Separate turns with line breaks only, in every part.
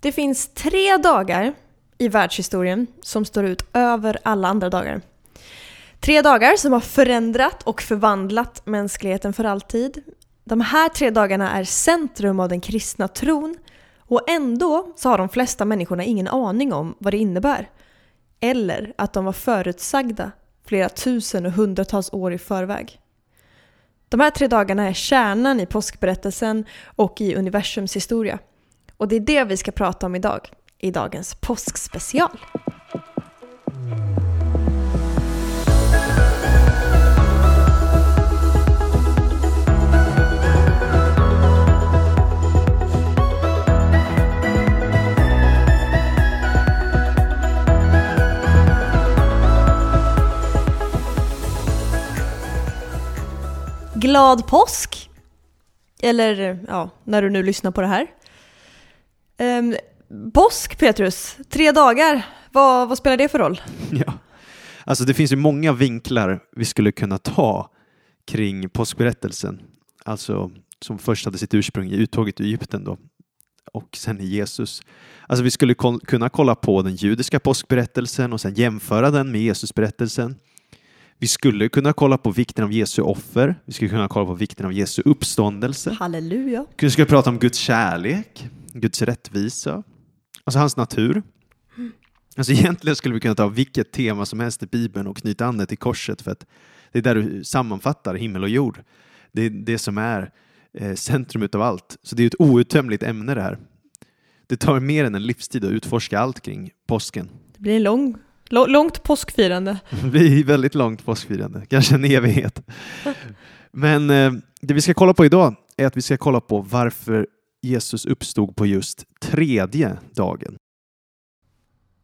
Det finns tre dagar i världshistorien som står ut över alla andra dagar. Tre dagar som har förändrat och förvandlat mänskligheten för alltid. De här tre dagarna är centrum av den kristna tron och ändå så har de flesta människorna ingen aning om vad det innebär. Eller att de var förutsagda flera tusen och hundratals år i förväg. De här tre dagarna är kärnan i påskberättelsen och i universums historia. Och det är det vi ska prata om idag, i dagens påskspecial. Glad påsk! Eller ja, när du nu lyssnar på det här. Um, påsk Petrus, tre dagar. Vad, vad spelar det för roll?
Ja. Alltså det finns ju många vinklar vi skulle kunna ta kring påskberättelsen. Alltså som först hade sitt ursprung i uttåget ur Egypten då och sen i Jesus. Alltså vi skulle kunna kolla på den judiska påskberättelsen och sen jämföra den med Jesusberättelsen. Vi skulle kunna kolla på vikten av Jesu offer. Vi skulle kunna kolla på vikten av Jesu uppståndelse.
Halleluja.
Vi skulle prata om Guds kärlek, Guds rättvisa, alltså hans natur. Alltså egentligen skulle vi kunna ta vilket tema som helst i Bibeln och knyta an det till korset för att det är där du sammanfattar himmel och jord. Det är det som är eh, centrum av allt. Så det är ett outtömligt ämne det här. Det tar mer än en livstid att utforska allt kring påsken.
Det blir en lång Långt påskfirande.
Det blir väldigt långt påskfirande, kanske en evighet. Men eh, det vi ska kolla på idag är att vi ska kolla på varför Jesus uppstod på just tredje dagen.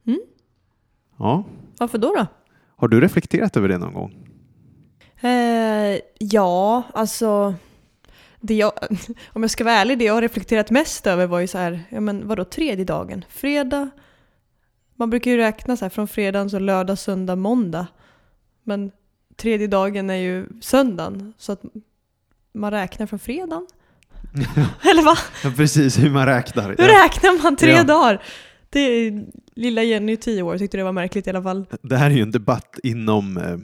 Mm.
Ja.
Varför då, då?
Har du reflekterat över det någon gång?
Eh, ja, alltså jag, om jag ska vara ärlig, det jag har reflekterat mest över var ju så här, ja men vadå tredje dagen? Fredag, man brukar ju räkna så här från fredag, så lördag, söndag, måndag. Men tredje dagen är ju söndagen. Så att man räknar från fredagen. Eller va?
Ja, precis, hur man räknar.
Hur ja. räknar man tre ja. dagar? Det är, lilla Jenny, tio år, tyckte det var märkligt i alla fall.
Det här är ju en debatt inom eh,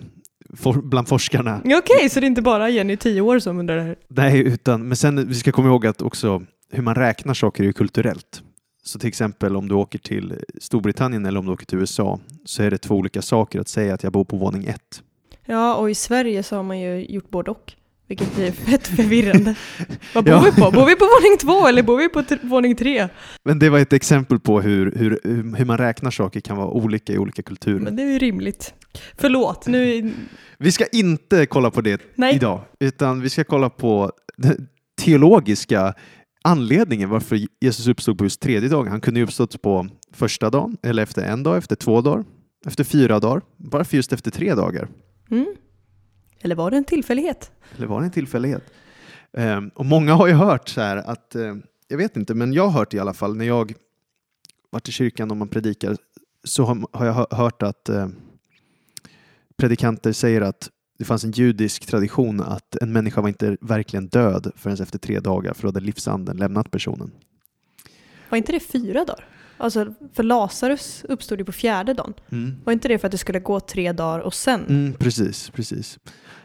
for, bland forskarna.
Okej, okay, så det är inte bara Jenny, tio år, som undrar det här?
Nej, utan, men sen vi ska komma ihåg att också hur man räknar saker är ju kulturellt. Så till exempel om du åker till Storbritannien eller om du åker till USA så är det två olika saker att säga att jag bor på våning ett.
Ja, och i Sverige så har man ju gjort både och. Vilket blir fett förvirrande. Vad bor ja. vi på? Bor vi på våning två eller bor vi på våning tre?
Men det var ett exempel på hur, hur, hur man räknar saker kan vara olika i olika kulturer.
Men det är ju rimligt. Förlåt, nu...
Vi ska inte kolla på det
Nej.
idag, utan vi ska kolla på teologiska anledningen varför Jesus uppstod på just tredje dagen. Han kunde ju uppstått på första dagen, eller efter en dag, efter två dagar, efter fyra dagar. Varför just efter tre dagar?
Mm. Eller var det en tillfällighet?
Eller var det en tillfällighet? Um, och många har ju hört så här att, uh, jag vet inte, men jag har hört i alla fall när jag varit i kyrkan och man predikar så har, har jag hört att uh, predikanter säger att det fanns en judisk tradition att en människa var inte verkligen död förrän efter tre dagar för då hade livsanden lämnat personen.
Var inte det fyra dagar? Alltså, för Lazarus uppstod ju på fjärde dagen. Mm. Var inte det för att det skulle gå tre dagar och sen?
Mm, precis, precis.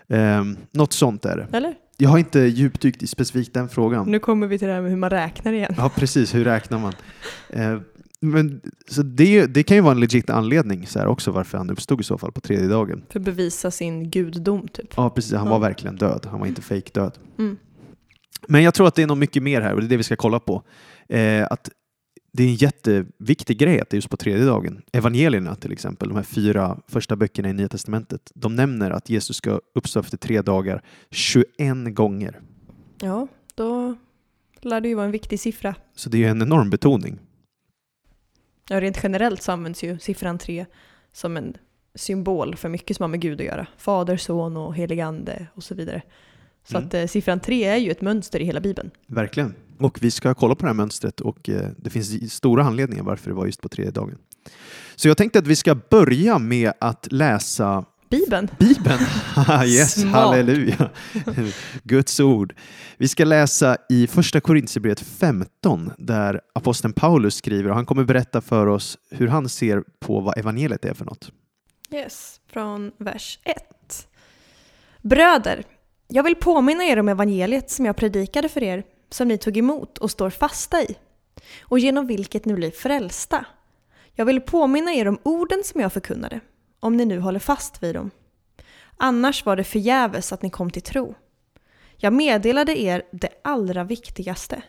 Um, något sånt är det.
Eller?
Jag har inte djupdykt i specifikt den frågan.
Nu kommer vi till det här med hur man räknar igen.
Ja, precis. Hur räknar man? Uh, men, så det, det, kan ju vara en legit anledning så här, också varför han uppstod i så fall på tredje dagen.
För att bevisa sin guddom typ?
Ja, precis. Han var verkligen död. Han var inte fake död.
Mm.
Men jag tror att det är något mycket mer här och det är det vi ska kolla på. Eh, att det är en jätteviktig grej att det är just på tredje dagen. Evangelierna till exempel, de här fyra första böckerna i Nya Testamentet, de nämner att Jesus ska uppstå efter tre dagar 21 gånger.
Ja, då lär det ju vara en viktig siffra.
Så det är en enorm betoning.
Ja, rent generellt så används ju siffran tre som en symbol för mycket som har med Gud att göra. Fader, son och helig ande och så vidare. Så mm. att eh, siffran tre är ju ett mönster i hela Bibeln.
Verkligen. Och vi ska kolla på det här mönstret och eh, det finns stora anledningar varför det var just på tredje dagen. Så jag tänkte att vi ska börja med att läsa
Bibeln.
Bibeln. yes,
Smart.
halleluja. Guds ord. Vi ska läsa i första Korintierbrevet 15 där aposteln Paulus skriver och han kommer berätta för oss hur han ser på vad evangeliet är för något.
Yes, från vers 1. Bröder, jag vill påminna er om evangeliet som jag predikade för er, som ni tog emot och står fasta i, och genom vilket ni blir frälsta. Jag vill påminna er om orden som jag förkunnade, om ni nu håller fast vid dem. Annars var det förgäves att ni kom till tro. Jag meddelade er det allra viktigaste,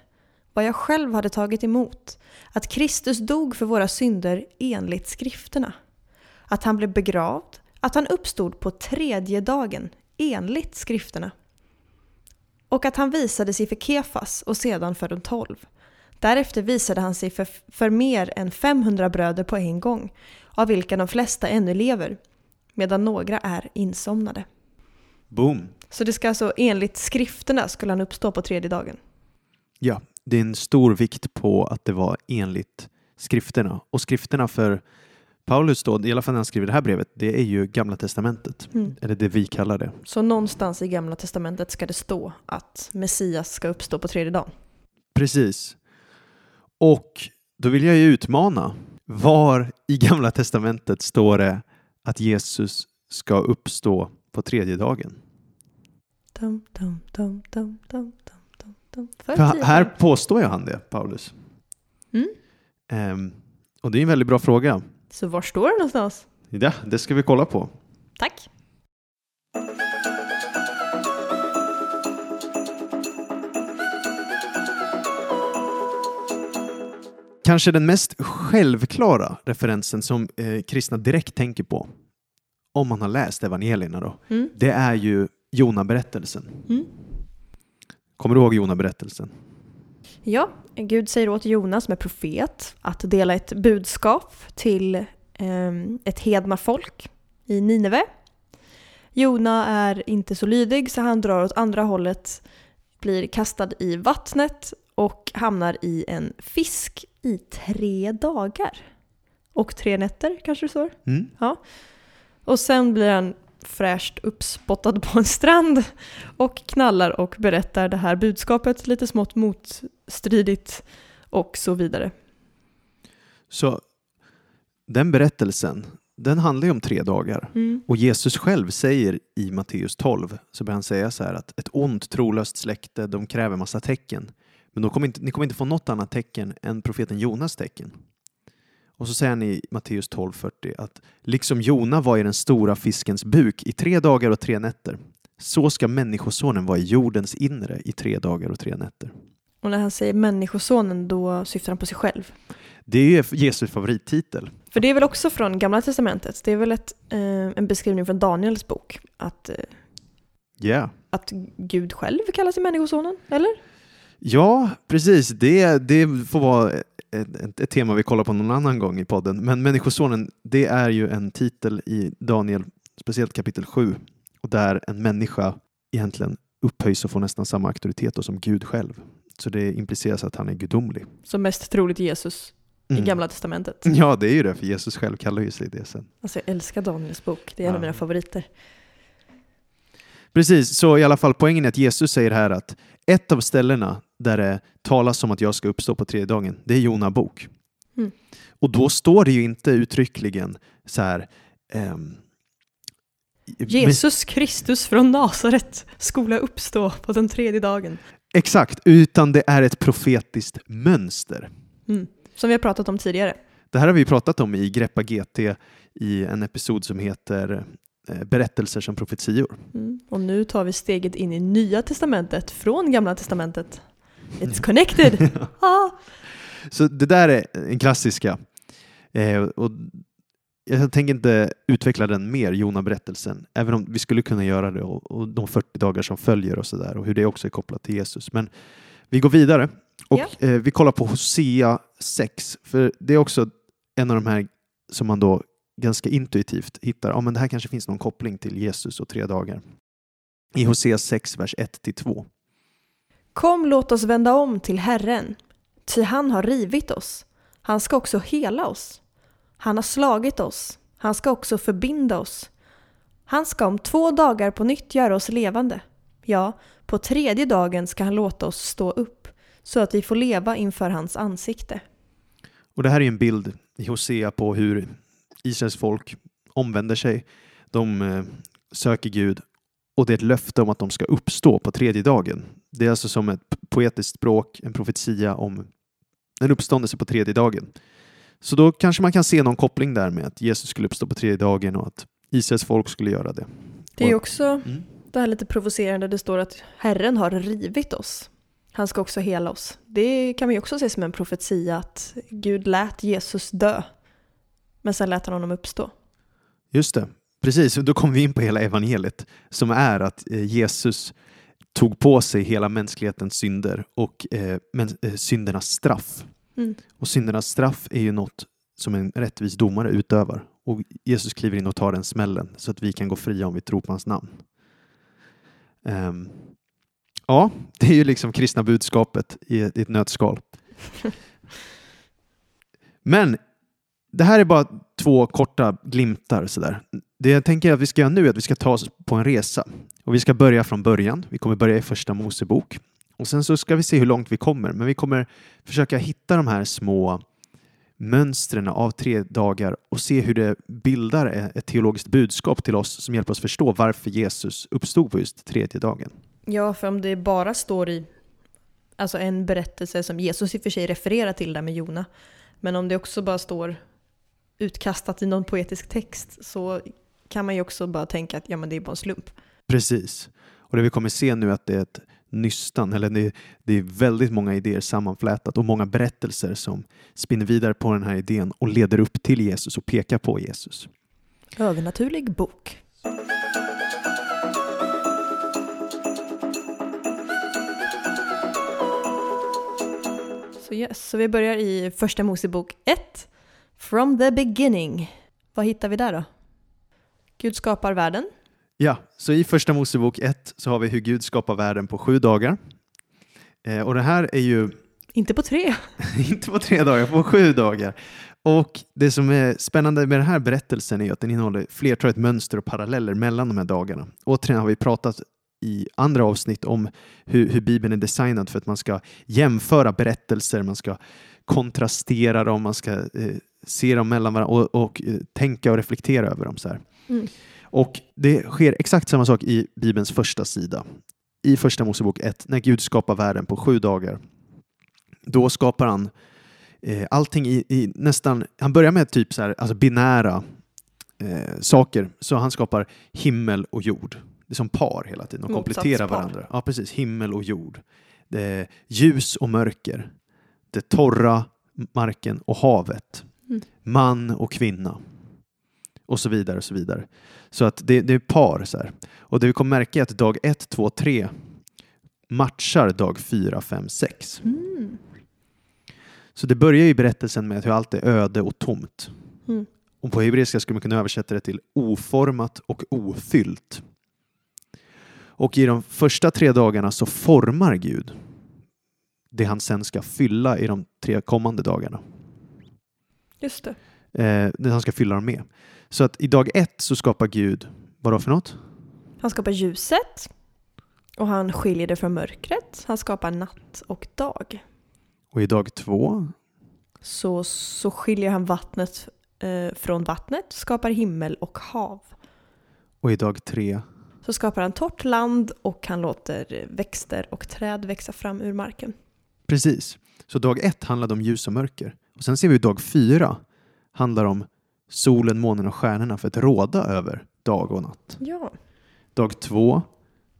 vad jag själv hade tagit emot, att Kristus dog för våra synder enligt skrifterna att han blev begravd, att han uppstod på tredje dagen enligt skrifterna och att han visade sig för Kefas och sedan för de tolv. Därefter visade han sig för, för mer än 500 bröder på en gång, av vilka de flesta ännu lever, medan några är insomnade.
Boom.
Så det ska alltså enligt skrifterna skulle han uppstå på tredje dagen.
Ja, det är en stor vikt på att det var enligt skrifterna. Och skrifterna för Paulus då, i alla fall när han skriver det här brevet, det är ju Gamla Testamentet.
Mm.
Eller det vi kallar det.
Så någonstans i Gamla Testamentet ska det stå att Messias ska uppstå på tredje dagen.
Precis. Och då vill jag ju utmana. Var i Gamla Testamentet står det att Jesus ska uppstå på tredje dagen?
Dum, dum, dum, dum, dum, dum, dum. För
här
år.
påstår ju han det, Paulus.
Mm.
Ehm, och det är en väldigt bra fråga.
Så var står det någonstans?
Ja, det ska vi kolla på.
Tack.
Kanske den mest självklara referensen som eh, kristna direkt tänker på, om man har läst evangelierna då,
Mm.
det är ju Jona-berättelsen.
Mm.
Kommer du ihåg Jona-berättelsen?
Ja, Gud säger åt Jonas som är profet att dela ett budskap till ehm, ett hedna folk i Nineve. Jona är inte så lydig så han drar åt andra hållet, blir kastad i vattnet och hamnar i en fisk i tre dagar. Och tre nätter kanske det står.
Mm.
Och sen blir han fräscht uppspottad på en strand och knallar och berättar det här budskapet lite smått motstridigt och så vidare.
Så den berättelsen, den handlar ju om tre dagar.
Mm.
Och Jesus själv säger i Matteus 12, så börjar han säga så här att ett ont trolöst släkte, de kräver massa tecken. Men de kommer inte, ni kommer inte få något annat tecken än profeten Jonas tecken. Och så säger han i Matteus 12.40 att liksom Jona var i den stora fiskens buk i tre dagar och tre nätter, så ska människosonen vara i jordens inre i tre dagar och tre nätter.
Och när han säger människosonen då syftar han på sig själv.
Det är ju Jesu favorittitel.
För det är väl också från Gamla Testamentet. Det är väl ett, eh, en beskrivning från Daniels bok. Att, eh,
Ja.
att Gud själv kallar sig människosonen, eller?
Ja, precis. Det, det får vara ett, ett, tema vi kollar på någon annan gång i podden. Men Människosonen, det är ju en titel i Daniel, speciellt kapitel 7, och där en människa egentligen upphöjs och får nästan samma auktoritet som Gud själv. Så det impliceras att han är gudomlig.
Som mest troligt Jesus
Mm.
i Gamla Testamentet.
Ja, det är ju det, för Jesus själv kallar ju sig det sen.
Alltså jag älskar Daniels bok. Det är en
Ja.
av mina favoriter.
Precis, så i alla fall poängen är att Jesus säger här att ett av ställena där det talas om att jag ska uppstå på tredje dagen, det är Jona bok.
Mm.
Och då står det ju inte uttryckligen så här ehm,
Jesus Kristus från Nasaret skola uppstå på den tredje dagen.
Exakt, utan det är ett profetiskt mönster.
Mm. Som vi har pratat om tidigare.
Det här har vi pratat om i Greppa GT i en episod som heter Berättelser som profetior.
Mm. Och nu tar vi steget in i Nya Testamentet från Gamla Testamentet. It's connected! ah.
Så det där är en klassiska. Eh, och jag tänker inte utveckla den mer, Jona-berättelsen, även om vi skulle kunna göra det och, och de 40 dagar som följer och sådär och hur det också är kopplat till Jesus. Men vi går vidare och
Ja.
eh, vi kollar på Hosea 6, för det är också en av de här som man då ganska intuitivt hittar, ja men det här kanske finns någon koppling till Jesus och tre dagar. I Hosea 6, vers 1-2.
Kom, låt oss vända om till Herren, ty han har rivit oss. Han ska också hela oss. Han har slagit oss. Han ska också förbinda oss. Han ska om två dagar på nytt göra oss levande. Ja, på tredje dagen ska han låta oss stå upp, så att vi får leva inför hans ansikte.
Och det här är en bild i Hosea på hur Israels folk omvänder sig. De eh, söker Gud och det är ett löfte om att de ska uppstå på tredje dagen. Det är alltså som ett poetiskt språk, en profetia om en uppståndelse på tredje dagen. Så då kanske man kan se någon koppling där med att Jesus skulle uppstå på tredje dagen och att Israels folk skulle göra det.
Det är ju också
Mm.
det här lite provocerande, det står att Herren har rivit oss. Han ska också hela oss. Det kan vi också se som en profetia att Gud lät Jesus dö. Men sen lät han honom uppstå.
Just det, precis. Då kommer vi in på hela evangeliet som är att eh, Jesus tog på sig hela mänsklighetens synder och eh, men, eh, syndernas straff.
Mm.
Och syndernas straff är ju något som en rättvis domare utövar. Och Jesus kliver in och tar den smällen så att vi kan gå fria om vi tror på hans namn. Ehm, ja, det är ju liksom kristna budskapet i ett, i ett nötskal. Men det här är bara två korta glimtar. Sådär. Det jag tänker att vi ska göra nu är att vi ska ta oss på en resa. Och vi ska börja från början. Vi kommer börja i första Mosebok. Och sen så ska vi se hur långt vi kommer. Men vi kommer försöka hitta de här små mönstren av tre dagar och se hur det bildar ett teologiskt budskap till oss som hjälper oss förstå varför Jesus uppstod på just tredje dagen.
Ja, för om det bara står i alltså en berättelse som Jesus i och för sig refererar till där med Jona. Men om det också bara står utkastat i någon poetisk text så kan man ju också bara tänka att ja, men det är bara en slump.
Precis. Och det vi kommer se nu är att det är ett nystan, eller det, det är väldigt många idéer sammanflätat och många berättelser som spinner vidare på den här idén och leder upp till Jesus och pekar på Jesus.
Övernaturlig bok. Så yes, så vi börjar i första Mosebok 1. From the beginning. Vad hittar vi där då? Gud skapar världen.
Ja, så i första Mosebok 1 så har vi hur Gud skapar världen på sju dagar. Eh, och det här är ju
Inte på tre.
inte på tre dagar, på sju dagar. Och det som är spännande med den här berättelsen är att den innehåller flertalet mönster och paralleller mellan de här dagarna. Återigen har vi pratat i andra avsnitt om hur, hur Bibeln är designad för att man ska jämföra berättelser, man ska kontrastera dem, man ska eh, se dem mellan varandra och, och eh, tänka och reflektera över dem. Så här.
Mm.
Och det sker exakt samma sak i Bibelns första sida. I första Mosebok 1, när Gud skapar världen på sju dagar. Då skapar han eh, allting i, i nästan, han börjar med typ så här, alltså binära eh, saker. Så han skapar himmel och jord. Det är som par hela tiden, de kompletterar varandra. Ja, precis. Himmel och jord. Det ljus och mörker. Det torra marken och havet. Man och kvinna. Och så vidare och så vidare. Så att det, det är par så här. Och det vi kommer märka är att dag 1, 2, 3 matchar dag 4, 5, 6.
Mm.
Så det börjar ju berättelsen med hur allt är öde och tomt.
Mm.
Och på hebreiska skulle man kunna översätta det till oformat och ofyllt. Och i de första tre dagarna så formar Gud det han sen ska fylla i de tre kommande dagarna.
Just det.
Eh, han ska fylla dem med. Så att i dag ett så skapar Gud, vad då för något?
Han skapar ljuset och han skiljer det från mörkret. Han skapar natt och dag.
Och i dag två,
Så, så skiljer han vattnet eh, från vattnet, skapar himmel och hav.
och i dag tre,
Så skapar han torrt land och han låter växter och träd växa fram ur marken.
Precis. Så dag ett handlade om ljus och mörker. Och sen ser vi dag fyra handlar om solen, månen och stjärnorna för att råda över dag och natt.
Ja.
Dag två,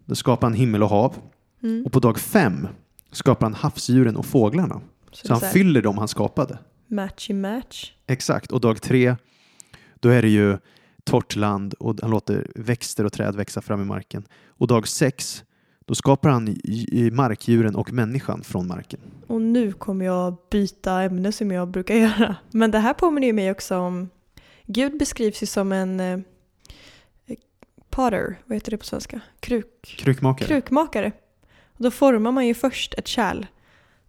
då skapar han himmel och hav.
Mm.
Och på dag fem skapar han havsdjuren och fåglarna.
Så,
Så han
så
fyller dem han skapade.
matchy match.
Exakt. Och dag tre, då är det ju torrt land och han låter växter och träd växa fram i marken. Och dag sex, då skapar han markdjuren och människan från marken.
Och nu kommer jag byta ämne som jag brukar göra. Men det här påminner ju mig också om... Gud beskrivs ju som en eh, potter, vad heter det på svenska? Kruk,
Krukmakare.
krukmakare. Och då formar man ju först ett kärl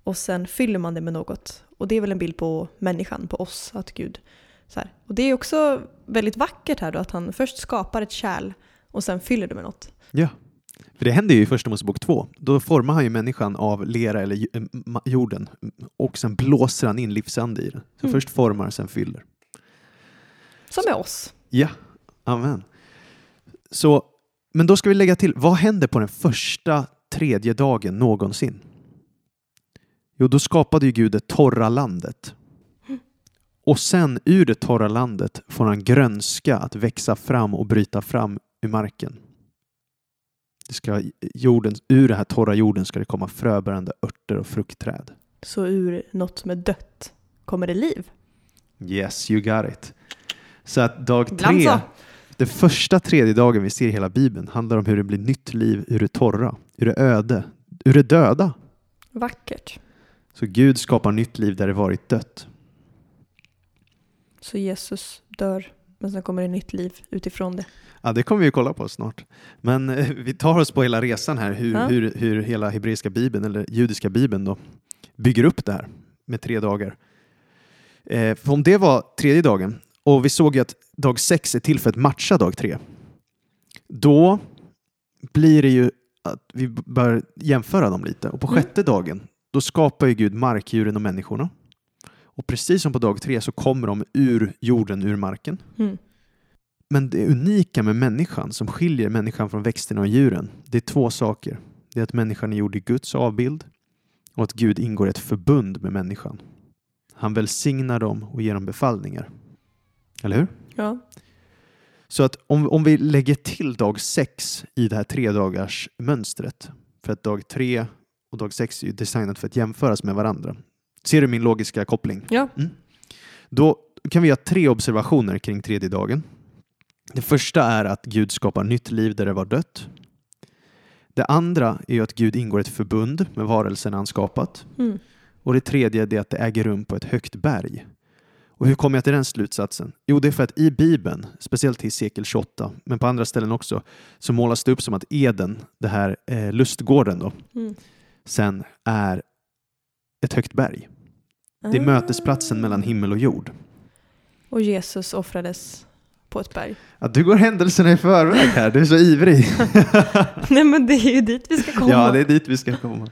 och sen fyller man det med något. Och det är väl en bild på människan, på oss, att Gud Så här. Och det är också väldigt vackert här då att han först skapar ett kärl och sen fyller det med något.
Ja. För det händer ju i Första Mosebok 2. Då formar han ju människan av lera eller jorden och sen blåser han in livsande i den. Så
Mm.
först formar, sen fyller.
Som med oss.
Ja, amen. Så, men då ska vi lägga till, vad händer på den första tredje dagen någonsin? Jo, då skapade ju Gud det torra landet. Och sen ur det torra landet får han grönska att växa fram och bryta fram ur marken. Det ska, jorden, ur den här torra jorden ska det komma fröbärande örter och fruktträd.
Så ur något med dött kommer det liv.
Yes, you got it. Så att dag tre, den första tredje dagen vi ser i hela Bibeln handlar om hur det blir nytt liv ur det torra, ur det öde, ur det döda.
Vackert.
Så Gud skapar nytt liv där det varit dött.
Så Jesus dör, men sen kommer det nytt liv utifrån det.
Ja, det kommer vi ju kolla på snart. Men eh, vi tar oss på hela resan här, hur,
Ja.
hur, hur hela hebreiska bibeln, eller judiska bibeln då, bygger upp det här med tre dagar. Eh, för om det var tredje dagen, och vi såg ju att dag sex är till för att matcha dag tre, då blir det ju att vi bör jämföra dem lite. Och på
Mm.
sjätte dagen, då skapar ju Gud markdjuren och människorna. Och precis som på dag tre så kommer de ur jorden, ur marken.
Mm.
Men det unika med människan som skiljer människan från växterna och djuren, det är två saker. Det är att människan är gjord i Guds avbild och att Gud ingår ett förbund med människan. Han välsignar dem och ger dem befallningar. Eller hur?
Ja.
Så att om, om vi lägger till dag sex i det här tre dagars mönstret, för att dag tre och dag sex är designat för att jämföras med varandra. Ser du min logiska koppling?
ja.
Då kan vi göra tre observationer kring tredje dagen. Det första är att Gud skapar nytt liv där det var dött. Det andra är att Gud ingår ett förbund med varelserna han skapat.
Mm.
Och det tredje är att det äger rum på ett högt berg. Och hur kommer jag till den slutsatsen? Jo, det är för att i Bibeln, speciellt i sekel 28, men på andra ställen också, så målas det upp som att Eden, det här eh, lustgården då,
Mm.
sen är ett högt berg. Det är
Ah.
mötesplatsen mellan himmel och jord.
Och Jesus offrades på ett berg.
Ja, du går händelserna i förväg här, du är så ivrig.
Nej men det är ju dit vi ska komma.
ja, det är dit vi ska komma.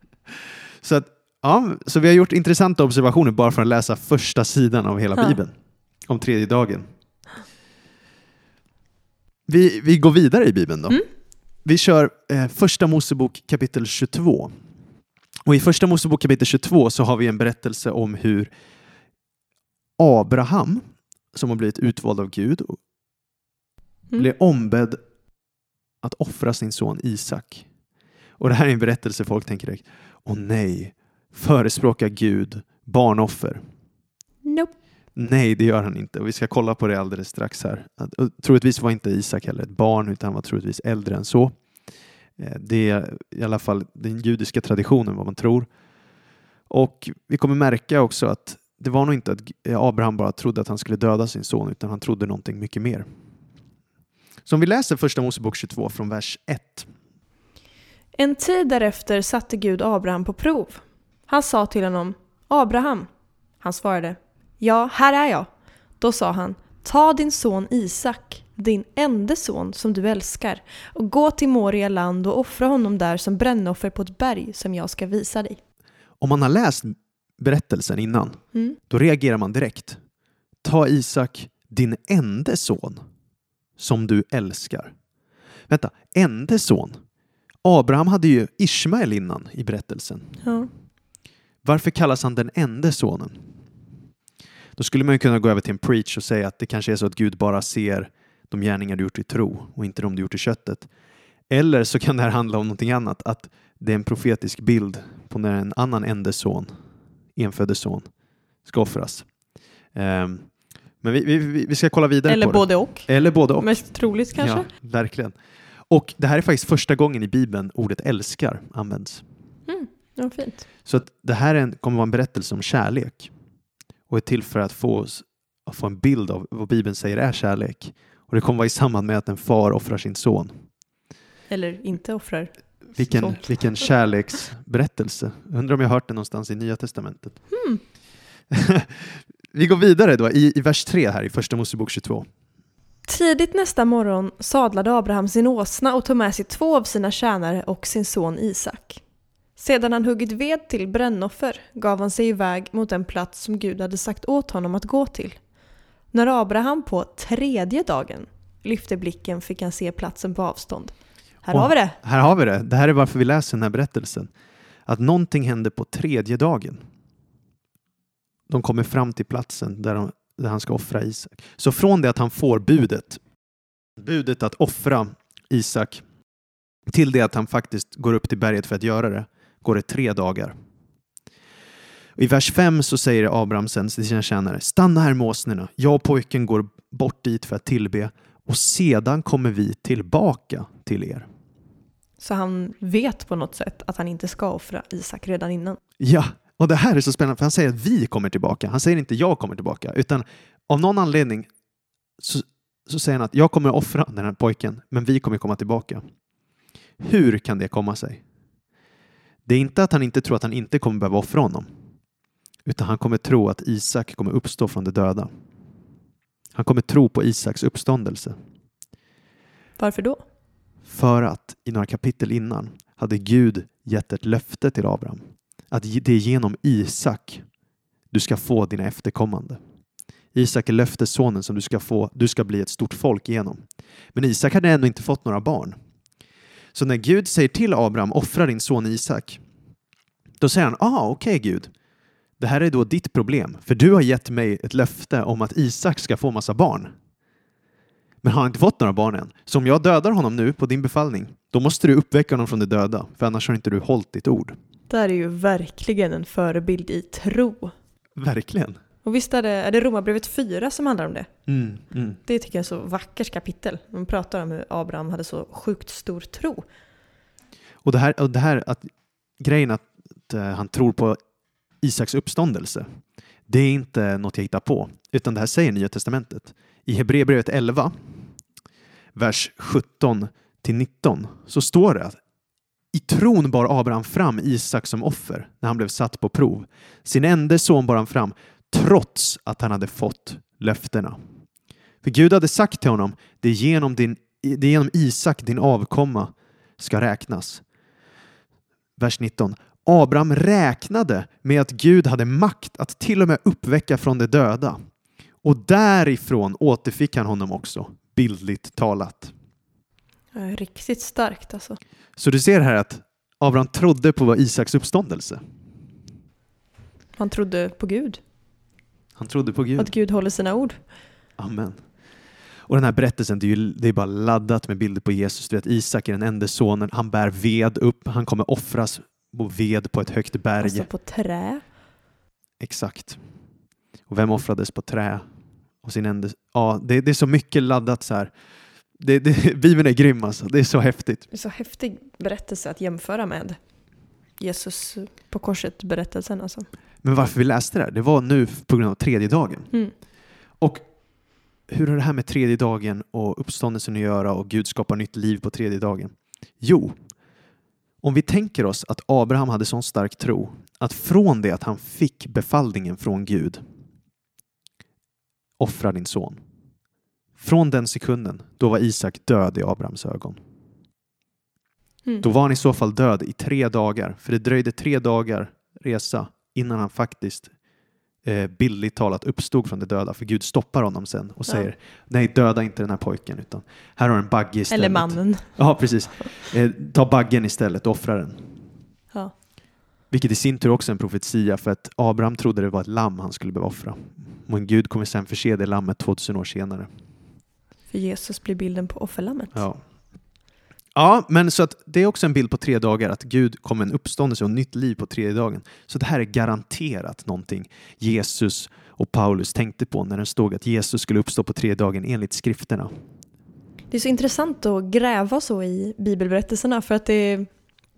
Så, att, ja, så vi har gjort intressanta observationer bara för att läsa första sidan av hela
Ja.
Bibeln. Om tredje dagen. Vi, vi går vidare i Bibeln då.
Mm.
Vi kör eh, första Mosebok kapitel 22. Och i första Mosebok kapitel 22 så har vi en berättelse om hur Abraham, som har blivit utvald av Gud,
Mm.
blev ombedd att offra sin son Isak. Och det här är en berättelse folk tänker direkt, åh nej, förespråkar Gud barnoffer?
Nope.
Nej, det gör han inte. Och vi ska kolla på det alldeles strax här. Och Troligtvis var inte Isak heller ett barn, utan han var troligtvis äldre än så. Eh, det är i alla fall den judiska traditionen, vad man tror. Och vi kommer märka också att det var nog inte att eh, Abraham bara trodde att han skulle döda sin son, utan han trodde någonting mycket mer. Så om vi läser första Mosebok 22 från vers 1.
En tid därefter satte Gud Abraham på prov. Han sa till honom, Abraham. Han svarade, ja, här är jag. Då sa han, ta din son Isak, din enda son som du älskar, och gå till Moria land och offra honom där som brännoffer på ett berg som jag ska visa dig.
Om man har läst berättelsen innan,
Mm.
då reagerar man direkt. Ta Isak, din enda son, som du älskar. Vänta, enda son? Abraham hade ju Ismael innan i berättelsen.
Ja.
Varför kallas han den enda sonen? Då skulle man ju kunna gå över till en preach och säga att det kanske är så att Gud bara ser de gärningar du gjort i tro och inte de du gjort i köttet. Eller så kan det här handla om någonting annat, att det är en profetisk bild på när en annan enda son, enfödde son, ska offras. Ehm, men vi, vi, vi ska kolla vidare
Eller
på
både och.
det. Eller både och.
Mest troligt kanske.
Ja, verkligen. Och det här är faktiskt första gången i Bibeln ordet älskar används.
Mm. Ja, fint.
Så att det här är en, kommer vara en berättelse om kärlek och är till för att få, oss, att få en bild av vad Bibeln säger är kärlek. Och det kommer vara i samband med att en far offrar sin son.
Eller inte offrar.
Vilken,
son.
vilken kärleksberättelse. Undrar om jag hört den någonstans i Nya Testamentet.
Mm.
Vi går vidare då i, i vers 3 här i Första Mosebok 22.
Tidigt nästa morgon sadlade Abraham sin åsna och tog med sig två av sina tjänare och sin son Isak. Sedan han huggit ved till brännoffer gav han sig iväg mot den plats som Gud hade sagt åt honom att gå till. När Abraham på tredje dagen lyfte blicken fick han se platsen på avstånd. Här
Och
har vi det!
Här har vi det. Det här är varför vi läser den här berättelsen. Att någonting hände på tredje dagen. De kommer fram till platsen där, de, där han ska offra Isak. Så från det att han får budet, budet att offra Isak, till det att han faktiskt går upp till berget för att göra det, går det tre dagar. I vers 5 så säger Abraham sen till sina tjänare, stanna här med åsnorna. Jag och pojken går bort dit för att tillbe och sedan kommer vi tillbaka till er.
Så han vet på något sätt att han inte ska offra Isak redan innan.
Ja, och det här är så spännande för han säger att vi kommer tillbaka. Han säger inte jag kommer tillbaka, utan av någon anledning så, så säger han att jag kommer offra den här pojken, men vi kommer komma tillbaka. Hur kan det komma sig? Det är inte att han inte tror att han inte kommer behöva offra honom, utan han kommer tro att Isak kommer uppstå från de döda. Han kommer tro på Isaks uppståndelse.
Varför då?
För att i några kapitel innan hade Gud gett ett löfte till Abraham att det är genom Isak du ska få dina efterkommande. Isak är löftessonen som du ska få, du ska bli ett stort folk genom. Men Isak hade ännu inte fått några barn. Så när Gud säger till Abraham, offra din son Isak, då säger han, ah okej okay, Gud, det här är då ditt problem, för du har gett mig ett löfte om att Isak ska få massa barn. Men han har inte fått några barn än. Så om jag dödar honom nu på din befallning, då måste du uppväcka honom från de döda, för annars har inte du hållit ditt ord.
Det här är ju verkligen en förebild i tro.
Verkligen.
Och visst är det, är det Romarbrevet 4 som handlar om det?
Mm, mm.
Det tycker jag är så vackert kapitel. Man pratar om hur Abraham hade så sjukt stor tro.
Och det här, och det här att grejen att uh, han tror på Isaks uppståndelse, det är inte något jag hittar på, utan det här säger Nya Testamentet. I Hebreerbrevet 11, vers 17 till 19, så står det att i tron bar Abraham fram Isak som offer när han blev satt på prov. Sin enda son bar han fram trots att han hade fått löftena. För Gud hade sagt till honom, det är genom, din, det är genom Isak din avkomma ska räknas. Vers 19. Abraham räknade med att Gud hade makt att till och med uppväcka från de döda. Och därifrån återfick han honom också, bildligt talat.
Riktigt starkt alltså.
Så du ser här att Abraham trodde på Isaks uppståndelse.
Han trodde på Gud.
Han trodde på Gud.
Att Gud håller sina ord.
Amen. Och den här berättelsen, det är, ju, det är bara laddat med bilder på Jesus. Du vet, Isak är den enda sonen, han bär ved upp, han kommer offras på ved på ett högt berg.
Alltså på trä.
Exakt. Och vem offrades på trä? Och sin enda... Ja, det, det är så mycket laddat så här. Det, det, Bibeln är grym alltså. Det är så häftigt.
Det är så häftig berättelse att jämföra med Jesus på korset berättelsen alltså.
Men varför vi läste det här, det var nu på grund av tredje dagen.
Mm.
Och hur har det här med tredje dagen och uppståndelsen att göra och Gud skapar nytt liv på tredje dagen? Jo, om vi tänker oss att Abraham hade sån stark tro att från det att han fick befallningen från Gud offra din son. Från den sekunden, då var Isak död i Abrahams ögon.
Mm.
Då var han i så fall död i tre dagar, för det dröjde tre dagar resa innan han faktiskt eh, bildligt talat uppstod från de döda. För Gud stoppar honom sen och
Ja.
säger nej, döda inte den här pojken, utan här har en bagge istället.
Eller mannen.
Ja, precis. Eh, ta baggen istället och offra den.
Ja.
Vilket i sin tur också är en profetia för att Abraham trodde det var ett lamm han skulle behöva offra. Men Gud kommer sen förse det lammet 2000 år senare.
För Jesus blir bilden på offerlammet.
Ja. Ja, men så att det är också en bild på tre dagar, att Gud kommer en uppståndelse och nytt liv på tredje dagen. Så det här är garanterat någonting Jesus och Paulus tänkte på när det stod att Jesus skulle uppstå på tredje dagen enligt skrifterna.
Det är så intressant att gräva så i bibelberättelserna för att det är,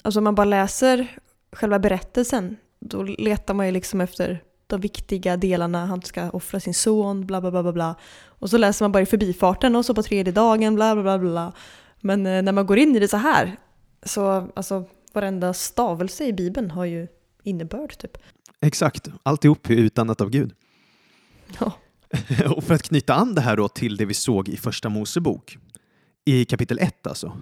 alltså om man bara läser själva berättelsen då letar man ju liksom efter de viktiga delarna, han ska offra sin son, bla bla bla bla bla. Och så läser man bara i förbifarten och så på tredje dagen, bla bla bla bla. Men eh, när man går in i det så här, så alltså varenda stavelse i bibeln har ju innebörd typ.
Exakt, alltihop är utannat av Gud.
Ja.
och för att knyta an det här då till det vi såg i första Mosebok, i kapitel 1 alltså.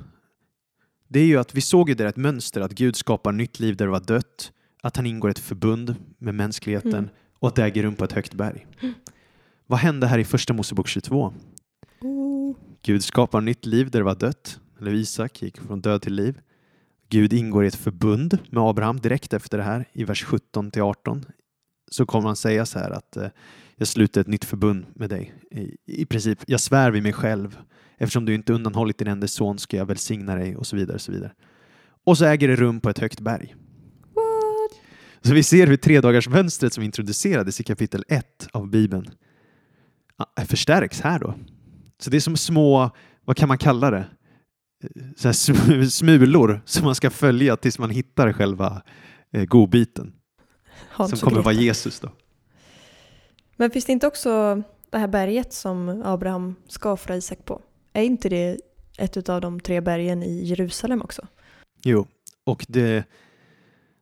Det är ju att vi såg ju där ett mönster att Gud skapar nytt liv där det var dött, att han ingår ett förbund med mänskligheten
Mm.
och att det äger rum på ett högt berg. Vad hände här i första Mosebok 22?
Oh.
Gud skapar nytt liv där det var dött, eller Isak gick från död till liv. Gud ingår i ett förbund med Abraham direkt efter det här i vers 17 till 18. Så kommer han säga så här att eh, jag sluter ett nytt förbund med dig. I, I princip, jag svär vid mig själv. Eftersom du inte undanhållit din enda son ska jag välsigna dig och så vidare. Och så vidare. Och så äger det rum på ett högt berg.
What?
Så vi ser hur tredagarsmönstret som introducerades i kapitel 1 av Bibeln ja, förstärks här då. Så det är som små, vad kan man kalla det? Så här sm- smulor som man ska följa tills man hittar själva eh, godbiten
Hans
som kommer vara. Jesus då.
Men finns det inte också det här berget som Abraham ska offra Isak på? Är inte det ett av de tre bergen i Jerusalem också?
Jo, och det,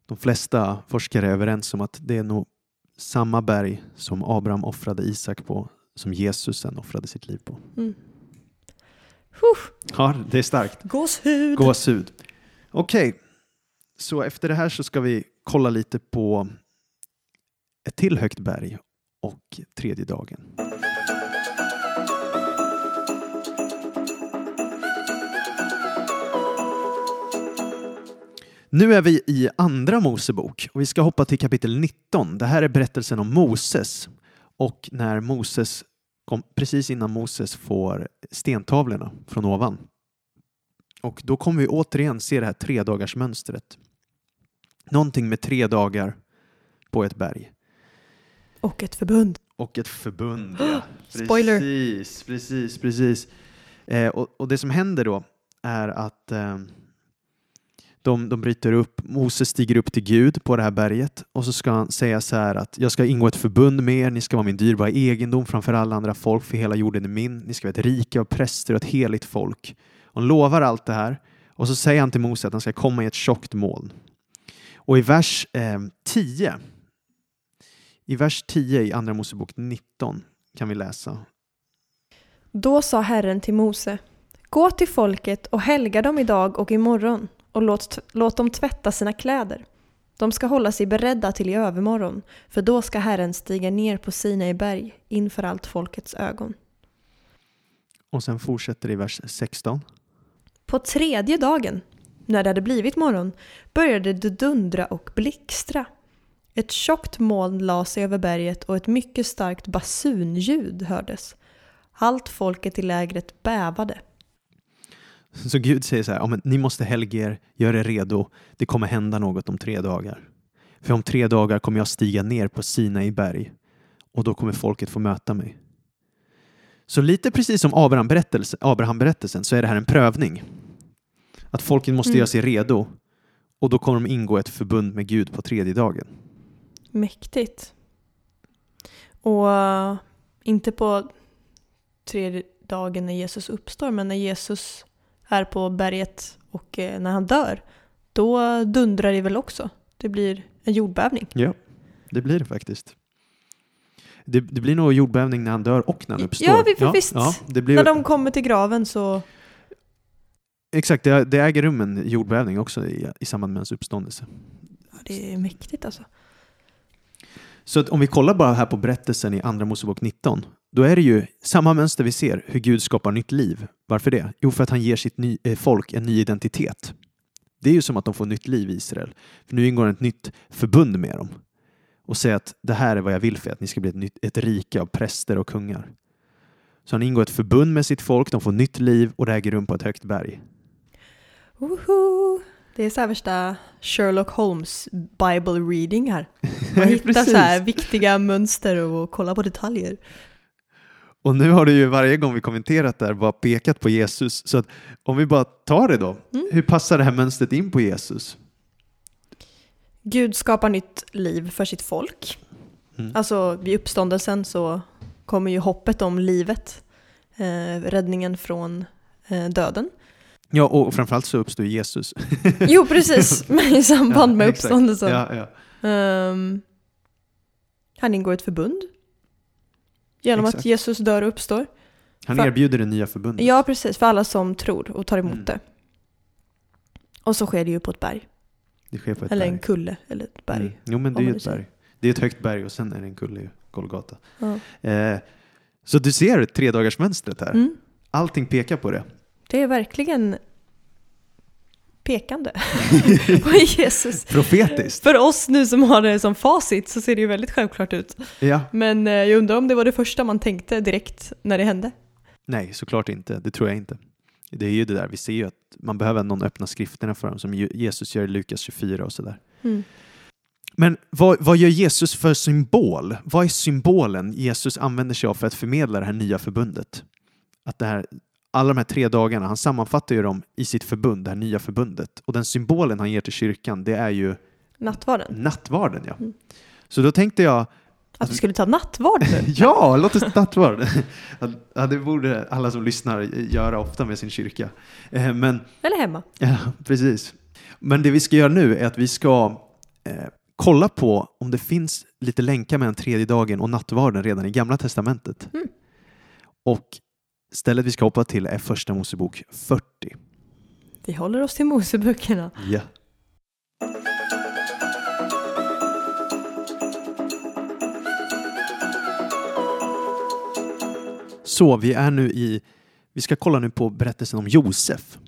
de flesta forskare är överens om att det är nog samma berg som Abraham offrade Isak på som Jesus sen offrade sitt liv på.
Mm.
Ja, det är starkt.
gåshud!
Gåshud. Okej, så efter det här så ska vi kolla lite på ett till högt berg och tredje dagen. Nu är vi i Andra Mosebok och vi ska hoppa till kapitel 19. Det här är berättelsen om Moses och när Moses kom, precis innan Moses får stentavlorna från ovan. Och då kommer vi återigen se det här tredagarsmönstret. Någonting med tre dagar på ett berg.
Och ett förbund.
Och ett förbund. Ja.
Spoiler.
Precis, precis, precis. Eh, och, och det som händer då är att eh, de, de bryter upp, Moses stiger upp till Gud på det här berget och så ska han säga så här att jag ska ingå ett förbund med er, ni ska vara min dyrbara egendom framför alla andra folk, för hela jorden är min. Ni ska vara ett rike av präster och ett heligt folk. Och han lovar allt det här och så säger han till Mose att han ska komma i ett tjockt moln. Och i vers eh, 10 i vers 10 i Andra Mosebok 19 kan vi läsa.
Då sa Herren till Mose, gå till folket och helga dem idag och imorgon och låt, låt dem tvätta sina kläder. De ska hålla sig beredda till i övermorgon, för då ska Herren stiga ner på Sinai berg inför allt folkets ögon.
Och sen fortsätter det i vers 16.
På tredje dagen, när det hade blivit morgon, började det dundra och blixtra. Ett tjockt moln la sig över berget och ett mycket starkt basunljud hördes. Allt folket i lägret bävade.
Så Gud säger så här, ja, men ni måste helga er, gör er redo, det kommer hända något om tre dagar. För om tre dagar kommer jag stiga ner på Sinai berg och då kommer folket få möta mig. Så lite precis som Abraham-berättelsen Abraham så är det här en prövning. Att folket måste
Mm.
göra sig redo och då kommer de ingå ett förbund med Gud på tredje dagen.
Mäktigt. Och eh, inte på tredje dagen när Jesus uppstår, men när Jesus är på berget och eh, när han dör, då dundrar det väl också. Det blir en jordbävning.
Ja, det blir det faktiskt. Det, det blir nog jordbävning när han dör och när han uppstår.
Ja, vi- visst.
Ja, blir,
När de kommer till graven så...
Exakt, det, det äger rum en jordbävning också i, i samband med hans uppståndelse.
Ja, det är mäktigt alltså.
Så om vi kollar bara här på berättelsen i Andra Mosebok 19, då är det ju samma mönster vi ser, hur Gud skapar nytt liv. Varför det? Jo, för att han ger sitt ny, eh, folk en ny identitet. Det är ju som att de får nytt liv i Israel. För nu ingår ett nytt förbund med dem. Och säger att det här är vad jag vill för er, att ni ska bli ett, nytt, ett rike av präster och kungar. Så han ingår ett förbund med sitt folk, de får nytt liv och det äger rum på ett högt berg.
Woho! Det är så här värsta Sherlock Holmes Bible reading här. Man hittar så här viktiga mönster och kollar på detaljer.
Och nu har du ju varje gång vi kommenterat där bara pekat på Jesus. Så att om vi bara tar det då.
Mm.
Hur passar det här mönstret in på Jesus?
Gud skapar nytt liv för sitt folk.
Mm.
Alltså vid uppståndelsen så kommer ju hoppet om livet, eh, räddningen från eh, döden.
Ja, och framförallt så uppstår Jesus.
Jo, precis, men i samband med uppståndelsen.
Ja, ja.
Ehm, han ingår ett förbund. Genom
Exakt.
att Jesus dör och uppstår.
Han
För-
erbjuder det nya förbundet.
Ja, precis. För alla som tror och tar emot
Mm.
det. Och så sker det ju på ett berg.
Det sker på ett
eller
berg.
en kulle. Eller ett berg.
Mm. Jo, men det är ju ett berg. Det är ett högt berg och sen är det en kulle i Golgata.
Ja.
Eh, så du ser tre dagars mönstret här.
Mm.
Allting pekar på det.
Det är verkligen pekande på Jesus.
Profetiskt.
För oss nu som har det som facit så ser det ju väldigt självklart ut.
Ja.
Men eh, jag undrar om det var det första man tänkte direkt när det hände.
Nej, såklart inte. Det tror jag inte. Det är ju det där, vi ser ju att man behöver någon öppna skrifterna för dem som Jesus gör i Lukas 24 och sådär.
Mm.
Men vad, vad gör Jesus för symbol? Vad är symbolen Jesus använder sig av för att förmedla det här nya förbundet? Att det här, alla de här tre dagarna, han sammanfattar ju dem i sitt förbund, det här nya förbundet. Och den symbolen han ger till kyrkan, det är ju
Nattvarden.
nattvarden. Ja.
Mm.
Så då tänkte jag,
Att vi skulle ta nattvard nu.
ja, låt oss ta nattvard. Ja, det borde alla som lyssnar göra ofta med sin kyrka. Eh, Men
Eller hemma.
Ja, precis. Men det vi ska göra nu är att vi ska eh, kolla på om det finns lite länkar mellan tredje dagen och nattvarden redan i Gamla Testamentet.
Mm.
Och stället vi ska hoppa till är Första Mosebok 40.
Vi håller oss till Moseböckerna.
Ja. Så vi är nu i, vi ska kolla nu på berättelsen om Josef.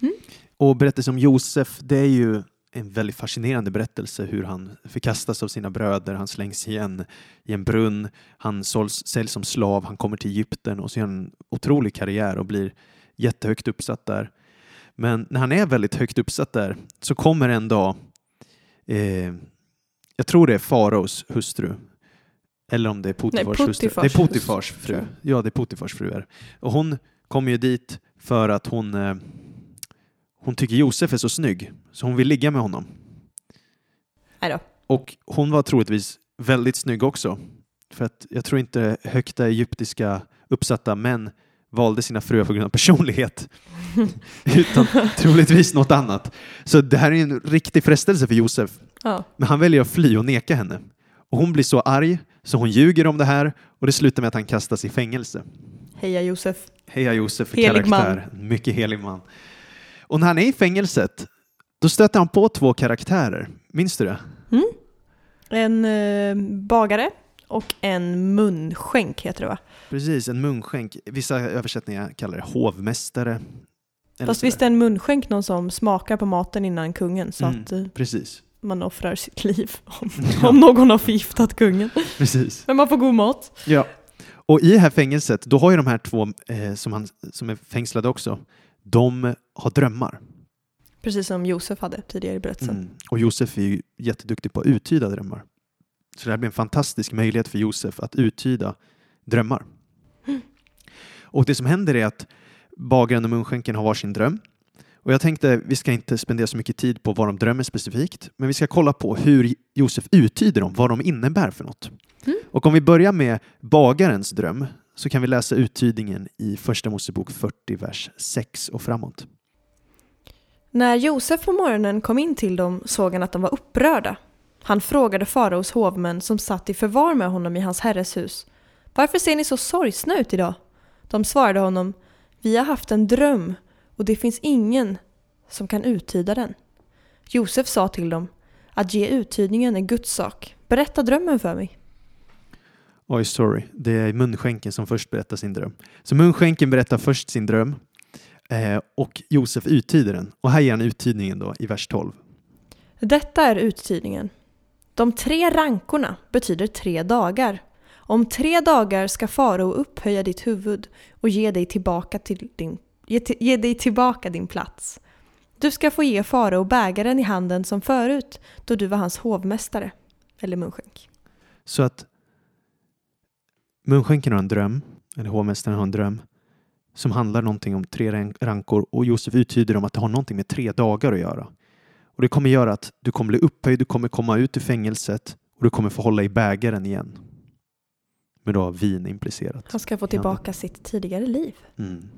Mm.
Och berättelsen om Josef, det är ju en väldigt fascinerande berättelse hur han förkastas av sina bröder, han slängs i en, i en brunn, han såls, säljs som slav, han kommer till Egypten och så gör han en otrolig karriär och blir jättehögt uppsatt där. Men när han är väldigt högt uppsatt där så kommer en dag, eh, jag tror det är faraos hustru, eller om det är Potifars, hustru.
Potifars
Det är Potifars
hustru,
fru. Ja, det är Potifars fru. Är. Och hon kommer ju dit för att hon, eh, hon tycker Josef är så snygg, så hon vill ligga med honom. Och hon var troligtvis väldigt snygg också. För att jag tror inte högsta egyptiska uppsatta män valde sina fruar på grund av personlighet. utan troligtvis något annat. Så det här är en riktig frestelse för Josef.
Ja.
Men han väljer att fly och neka henne. Och hon blir så arg så hon ljuger om det här och det slutar med att han kastas i fängelse.
Heja Josef.
Heja Josef för
Helig
karaktär. Mycket helig man. Och när han är i fängelset då stöter han på två karaktärer. Minns du det?
Mm. En eh, bagare och en munskänk heter det va?
Precis, en munskänk. Vissa översättningar kallar det hovmästare.
Fast visst är en munskänk någon som smakar på maten innan kungen så
Mm.
att eh,
Precis,
man offrar sitt liv om,
Ja.
om någon har förgiftat kungen.
precis.
Men man får god mat.
Ja. Och i det här fängelset, då har ju de här två eh, som, han, som är fängslade också, de har drömmar.
Precis som Josef hade tidigare i berättelsen.
Mm. Och Josef är ju jätteduktig på att uttyda drömmar. Så det här blir en fantastisk möjlighet för Josef att uttyda drömmar.
Mm.
Och det som händer är att bagaren och munskänken har varsin dröm. Och jag tänkte, vi ska inte spendera så mycket tid på vad de drömmer specifikt, men vi ska kolla på hur Josef uttyder dem, vad de innebär för något.
Mm.
Och om vi börjar med bagarens dröm så kan vi läsa uttydningen i Första Mosebok 40, vers 6 och framåt.
När Josef på morgonen kom in till dem såg han att de var upprörda. Han frågade faraos hovmän som satt i förvar med honom i hans herres hus. Varför ser ni så sorgsna ut idag? De svarade honom, vi har haft en dröm och det finns ingen som kan uttyda den. Josef sa till dem, att ge uttydningen är Guds sak. Berätta drömmen för mig.
Oj, sorry. Det är munskänken som först berättar sin dröm. Så munskänken berättar först sin dröm eh, och Josef uttyder den. Och här ger han uttydningen då i vers 12.
Detta är uttydningen. De tre rankorna betyder tre dagar. Om tre dagar ska farao upphöja ditt huvud och ge dig tillbaka, till din, ge, ge dig tillbaka din plats. Du ska få ge farao bägaren i handen som förut, då du var hans hovmästare, eller munskänk.
Så att munskänken har en dröm, eller hovmästaren har en dröm, som handlar någonting om tre rank- rankor och Josef uttyder om att det har någonting med tre dagar att göra. Och det kommer göra att du kommer bli upphöjd, du kommer komma ut ur fängelset och du kommer få hålla i bägaren igen. Med då vin implicerat.
Han ska få tillbaka sitt tidigare liv.
Mm.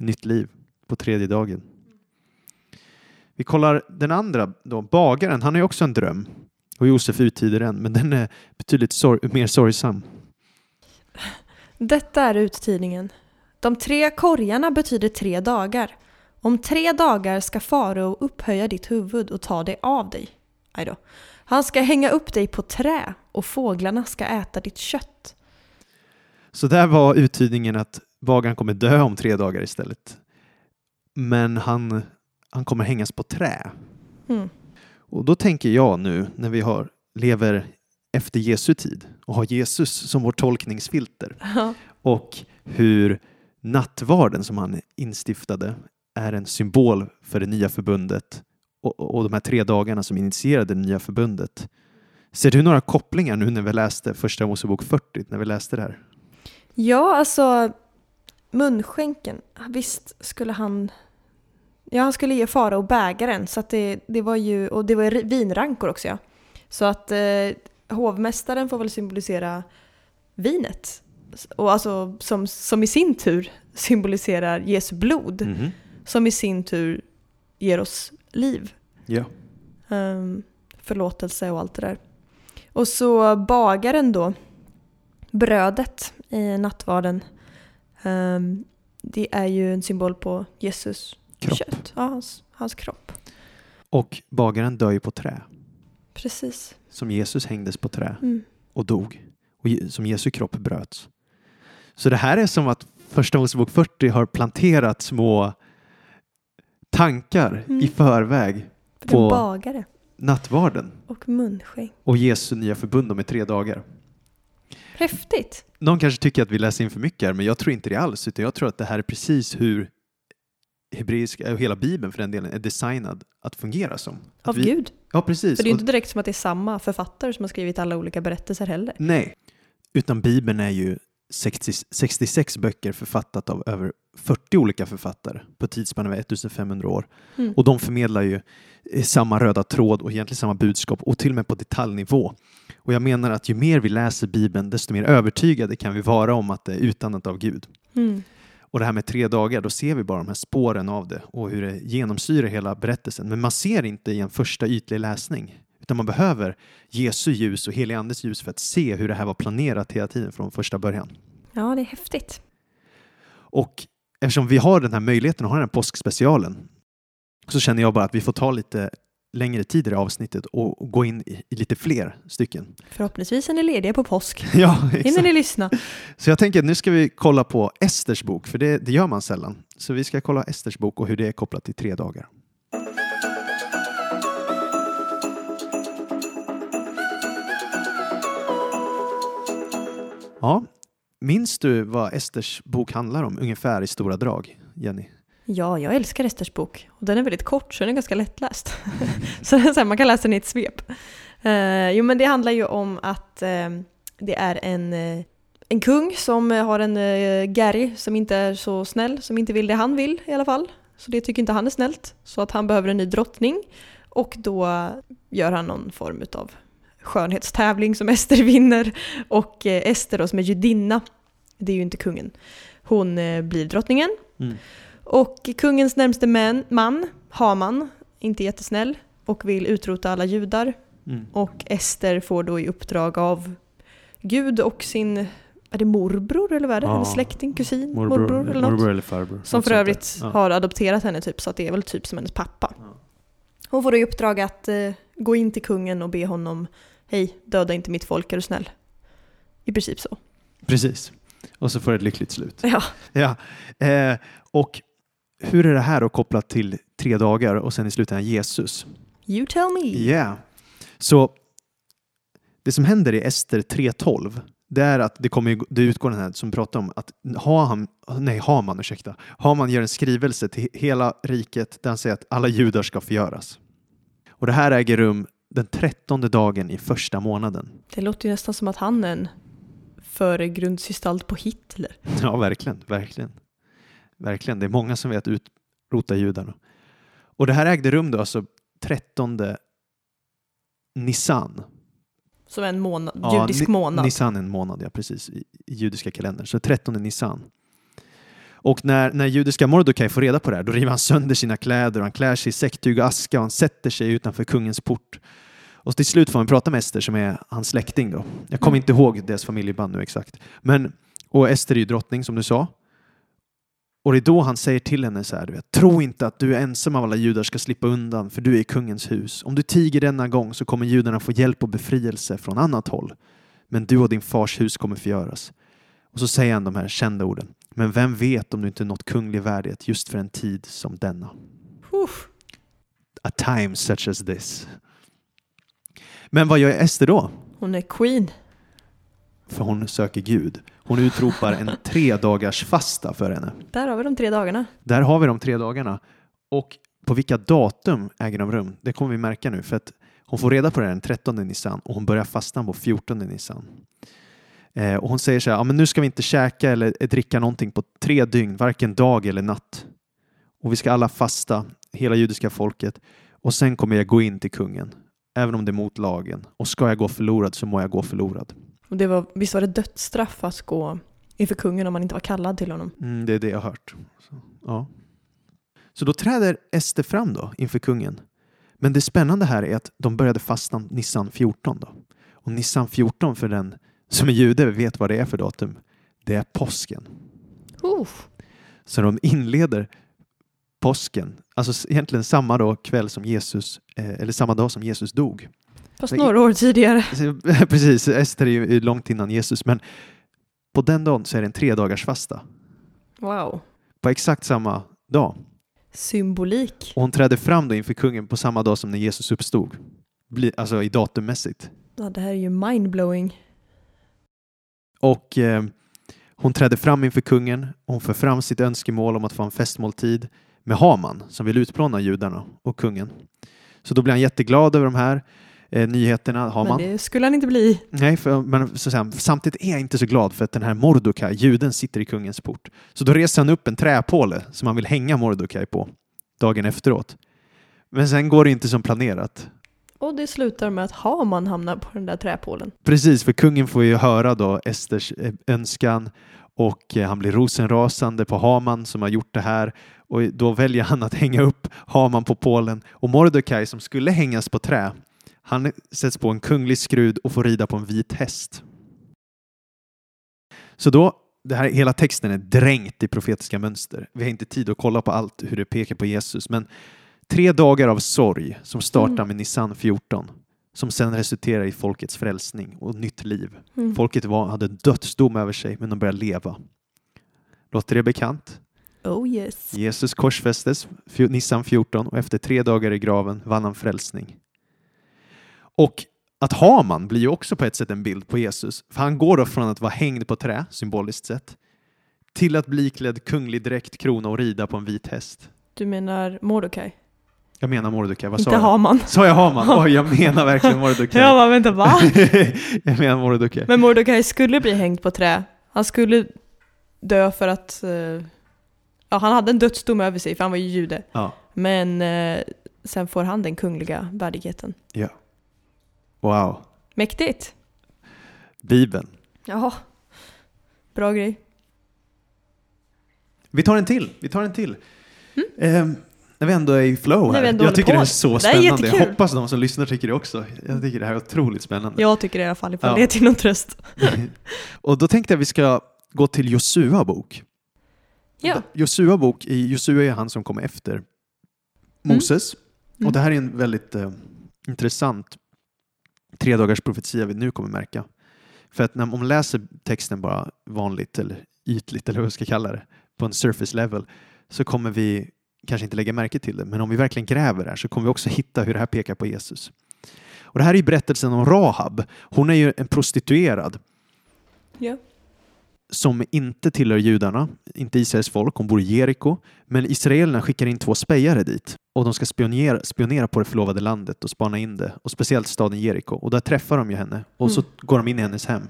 Nytt liv på tredje dagen. Vi kollar den andra då, bagaren. Han har ju också en dröm. Och Josef uttyder den, men den är betydligt sor- mer sorgsam.
Detta är uttydningen. De tre korgarna betyder tre dagar. Om tre dagar ska farao upphöja ditt huvud och ta det av dig. Aj. Han ska hänga upp dig på trä och fåglarna ska äta ditt kött.
Så där var uttydningen att bagaren kommer dö om tre dagar istället. Men han, han kommer hängas på trä.
Mm.
Och då tänker jag nu när vi har, lever efter Jesu tid och har Jesus som vår tolkningsfilter
Ja.
och hur nattvarden som han instiftade är en symbol för det nya förbundet och, och de här tre dagarna som initierade det nya förbundet. Ser du några kopplingar nu när vi läste Första Mosebok 40, när vi läste det här?
Ja, alltså munskänken. Visst skulle han... Ja, han skulle ge farao bägaren. Så att det, det var ju... Och det var vinrankor också ja. Så att eh, hovmästaren får väl symbolisera vinet. Och alltså som, som i sin tur symboliserar Jesu blod.
Mhm.
Som i sin tur ger oss liv.
Ja.
Ehm, förlåtelse och allt det där. Och så bagaren då, brödet i nattvarden, ehm, det är ju en symbol på Jesus
Kropp.
kött, ja, hans, hans kropp.
Och bagaren dör ju på trä,
Precis.
Som Jesus hängdes på trä
Mm.
och dog och som Jesu kropp bröts. Så det här är som att Första Mosebok 40 har planterat små tankar
Mm.
i förväg
För
På-
bagare
nattvarden
och munskänk.
och Jesu nya förbund om i tre dagar.
Häftigt!
Någon kanske tycker att vi läser in för mycket här, men jag tror inte det alls, utan jag tror att det här är precis hur hebreiska, och hela Bibeln för den delen, är designad att fungera som. Att
Av
vi,
Gud.
Ja, precis.
För det är inte direkt som att det är samma författare som har skrivit alla olika berättelser heller.
Nej, utan Bibeln är ju 60, 66 böcker författat av över 40 olika författare på tidsspann över 1500 år.
Mm.
Och de förmedlar ju eh, samma röda tråd och egentligen samma budskap och till och med på detaljnivå. Och jag menar att ju mer vi läser Bibeln, desto mer övertygade kan vi vara om att det är utannat av Gud.
Mm.
Och det här med tre dagar, då ser vi bara de här spåren av det och hur det genomsyrar hela berättelsen. Men man ser inte i en första ytlig läsning, utan man behöver Jesu ljus och helig andes ljus för att se hur det här var planerat hela tiden från första början.
Ja, det är häftigt.
Och eftersom vi har den här möjligheten att ha den här påskspecialen så känner jag bara att vi får ta lite längre tid i det avsnittet och gå in i, lite fler stycken.
Förhoppningsvis är ni lediga på påsk.
Ja,
Hinner ni lyssna?
Så jag tänker att nu ska vi kolla på Esters bok, för det, det gör man sällan. Så vi ska kolla Esters bok och hur det är kopplat till tre dagar. Ja, minns du vad Esters bok handlar om ungefär i stora drag, Jenny?
Ja, jag älskar Esters bok. Och den är väldigt kort så den är ganska lättläst. så så här, man kan läsa den i ett svep. Eh, jo men det handlar ju om att eh, det är en, eh, en kung som har en uh, Gary som inte är så snäll, som inte vill det han vill i alla fall. Så det tycker inte han är snällt. Så att han behöver en ny drottning. Och då gör han någon form av skönhetstävling som Ester vinner. Och Ester då som är judinna, det är ju inte kungen, hon blir drottningen.
Mm.
Och kungens närmste man, man, Haman, inte jättesnäll och vill utrota alla judar.
Mm.
Och Ester får då i uppdrag av Gud och sin, är det morbror eller vad är det?
Ja.
Eller släkting, kusin, morbror,
Morbror,
eller något.
morbror eller farbror.
Som för övrigt.
Ja.
har adopterat henne typ, så att det är väl typ som hennes pappa.
Ja.
Hon får då i uppdrag att eh, gå in till kungen och be honom Hej, döda inte mitt folk, är du snäll? I princip så.
Precis. Och så får det ett lyckligt slut.
Ja.
Ja. Eh, och hur är det här då kopplat till tre dagar och sen i slutändan Jesus?
You tell me.
Yeah. Så det som händer i Ester 3.12 det är att det, kommer, det utgår den här som pratar om att Haman, nej, Haman, ursäkta, Haman gör en skrivelse till hela riket där han säger att alla judar ska förgöras. Och det här äger rum den trettonde dagen i första månaden.
Det låter ju nästan som att han är en föregrundsgestalt på Hitler.
Ja, verkligen, verkligen. Verkligen, det är många som vet utrota judarna. Och det här ägde rum då alltså 13 Nissan.
Som en månad,
Ja,
judisk månad.
Nissan är en månad, ja precis, i, i judiska kalendern. Så 13 Nissan. Och när, när judiska Mordecai får reda på det här, då river han sönder sina kläder och han klär sig i säcktyg och aska och han sätter sig utanför kungens port. Och till slut får han prata med Ester som är hans släkting då. Jag kommer inte ihåg deras familjeband nu exakt. Men, Och Ester är ju drottning som du sa. Och det är då han säger till henne så här, du vet, tro inte att du är ensam av alla judar ska slippa undan, för du är i kungens hus. Om du tiger denna gång så kommer judarna få hjälp och befrielse från annat håll. Men du och din fars hus kommer förgöras. Och så säger han de här kända orden. Men vem vet om du inte nått kunglig värdighet just för en tid som denna?
Uff.
A time such as this. Men vad gör Ester då?
Hon är queen.
För hon söker Gud. Hon utropar en tre dagars fasta för henne.
Där har vi de tre dagarna.
Där har vi de tre dagarna. Och på vilka datum äger de rum? Det kommer vi märka nu. För att hon får reda på det den 13 Nissan och hon börjar fastan på 14 Nissan. Eh, och hon säger så här, ja, men nu ska vi inte käka eller dricka någonting på tre dygn, varken dag eller natt. Och vi ska alla fasta, hela judiska folket. Och sen kommer jag gå in till kungen, även om det är mot lagen. Och ska jag gå förlorad så må jag gå förlorad.
Och det var, visst var det dödsstraff att gå inför kungen om man inte var kallad till honom?
Mm, det är det jag har hört. Så, ja. så då träder Ester fram då inför kungen. Men det spännande här är att de började fasta Nissan 14 då. Och Nissan 14 för den som är jude vet vad det är för datum. Det är påsken.
Uff.
Så de inleder påsken, alltså egentligen samma då kväll som Jesus, eh, eller samma dag som Jesus dog.
Fast några år tidigare.
Precis, Ester är ju långt innan Jesus, men på den dagen så är det en tre dagars fasta.
Wow.
På exakt samma dag.
Symbolik.
Och hon trädde fram då inför kungen på samma dag som när Jesus uppstod. Alltså i datummässigt.
Ja, det här är ju mindblowing.
Och eh, hon trädde fram inför kungen hon för fram sitt önskemål om att få en festmåltid med Haman som vill utplåna judarna och kungen. Så då blir han jätteglad över de här eh, nyheterna, Haman.
Men det skulle han inte bli.
Nej, för, men så han, samtidigt är jag inte så glad för att den här Mordokaj, juden, sitter i kungens port. Så då reser han upp en träpåle som han vill hänga Mordokaj på dagen efteråt. Men sen går det inte som planerat.
Och det slutar med att Haman hamnar på den där träpålen.
Precis, för kungen får ju höra då Esters eh, önskan och eh, han blir rosenrasande på Haman som har gjort det här och då väljer han att hänga upp Haman på pålen och Mordokaj som skulle hängas på trä han sätts på en kunglig skrud och får rida på en vit häst. Så då, det här, hela texten är dränkt i profetiska mönster. Vi har inte tid att kolla på allt hur det pekar på Jesus, men tre dagar av sorg som startar
Mm.
med Nissan 14 som sen resulterar i folkets frälsning och nytt liv.
Mm.
Folket var, hade en dödsdom över sig, men de började leva. Låter det bekant?
Oh yes.
Jesus korsfästes, Nissan 14, och efter tre dagar i graven vann han frälsning. Och att Haman blir ju också på ett sätt en bild på Jesus, för han går då från att vara hängd på trä, symboliskt sett, till att bli klädd kunglig dräkt, krona och rida på en vit häst.
Du menar Mordokaj?
Jag menar Mordecai, vad sa
Inte
jag?
Haman.
Sa jag Haman? Oj, jag menar verkligen Mordecai.
Jag bara, vänta va?
jag menar Mordecai.
Men Mordokaj skulle bli hängd på trä. Han skulle dö för att... eh, ja, han hade en dödsdom över sig för han var ju jude.
Ja.
Men eh, sen får han den kungliga värdigheten.
ja. Wow.
Mäktigt!
Bibeln.
Jaha. Bra grej.
Vi tar en till. Vi tar en till. Ehm, när vi ändå är i flow
Mm.
Här. Jag tycker
på.
det är så
Det är
spännande. jag hoppas de som lyssnar tycker det också. Jag tycker det här är otroligt spännande.
Jag tycker det i alla fall, ifall
Ja.
det är till någon tröst.
Och då tänkte jag att vi ska gå till Josua bok.
Ja.
Josua bok, i Josua är han som kommer efter Moses.
Mm.
Och det här är en väldigt eh, intressant tre dagars profetia vi nu kommer märka. För att när man läser texten bara vanligt eller ytligt eller vad man ska kalla det på en surface level så kommer vi kanske inte lägga märke till det. Men om vi verkligen gräver där så kommer vi också hitta hur det här pekar på Jesus. Och det här är ju berättelsen om Rahab. Hon är ju en prostituerad
Ja
som inte tillhör judarna, inte Israels folk. Hon bor i Jeriko. Men israelerna skickar in två spejare dit och de ska spionera, spionera på det förlovade landet och spana in det. Och speciellt staden Jeriko. Och där träffar de ju henne och så
Mm.
går de in i hennes hem.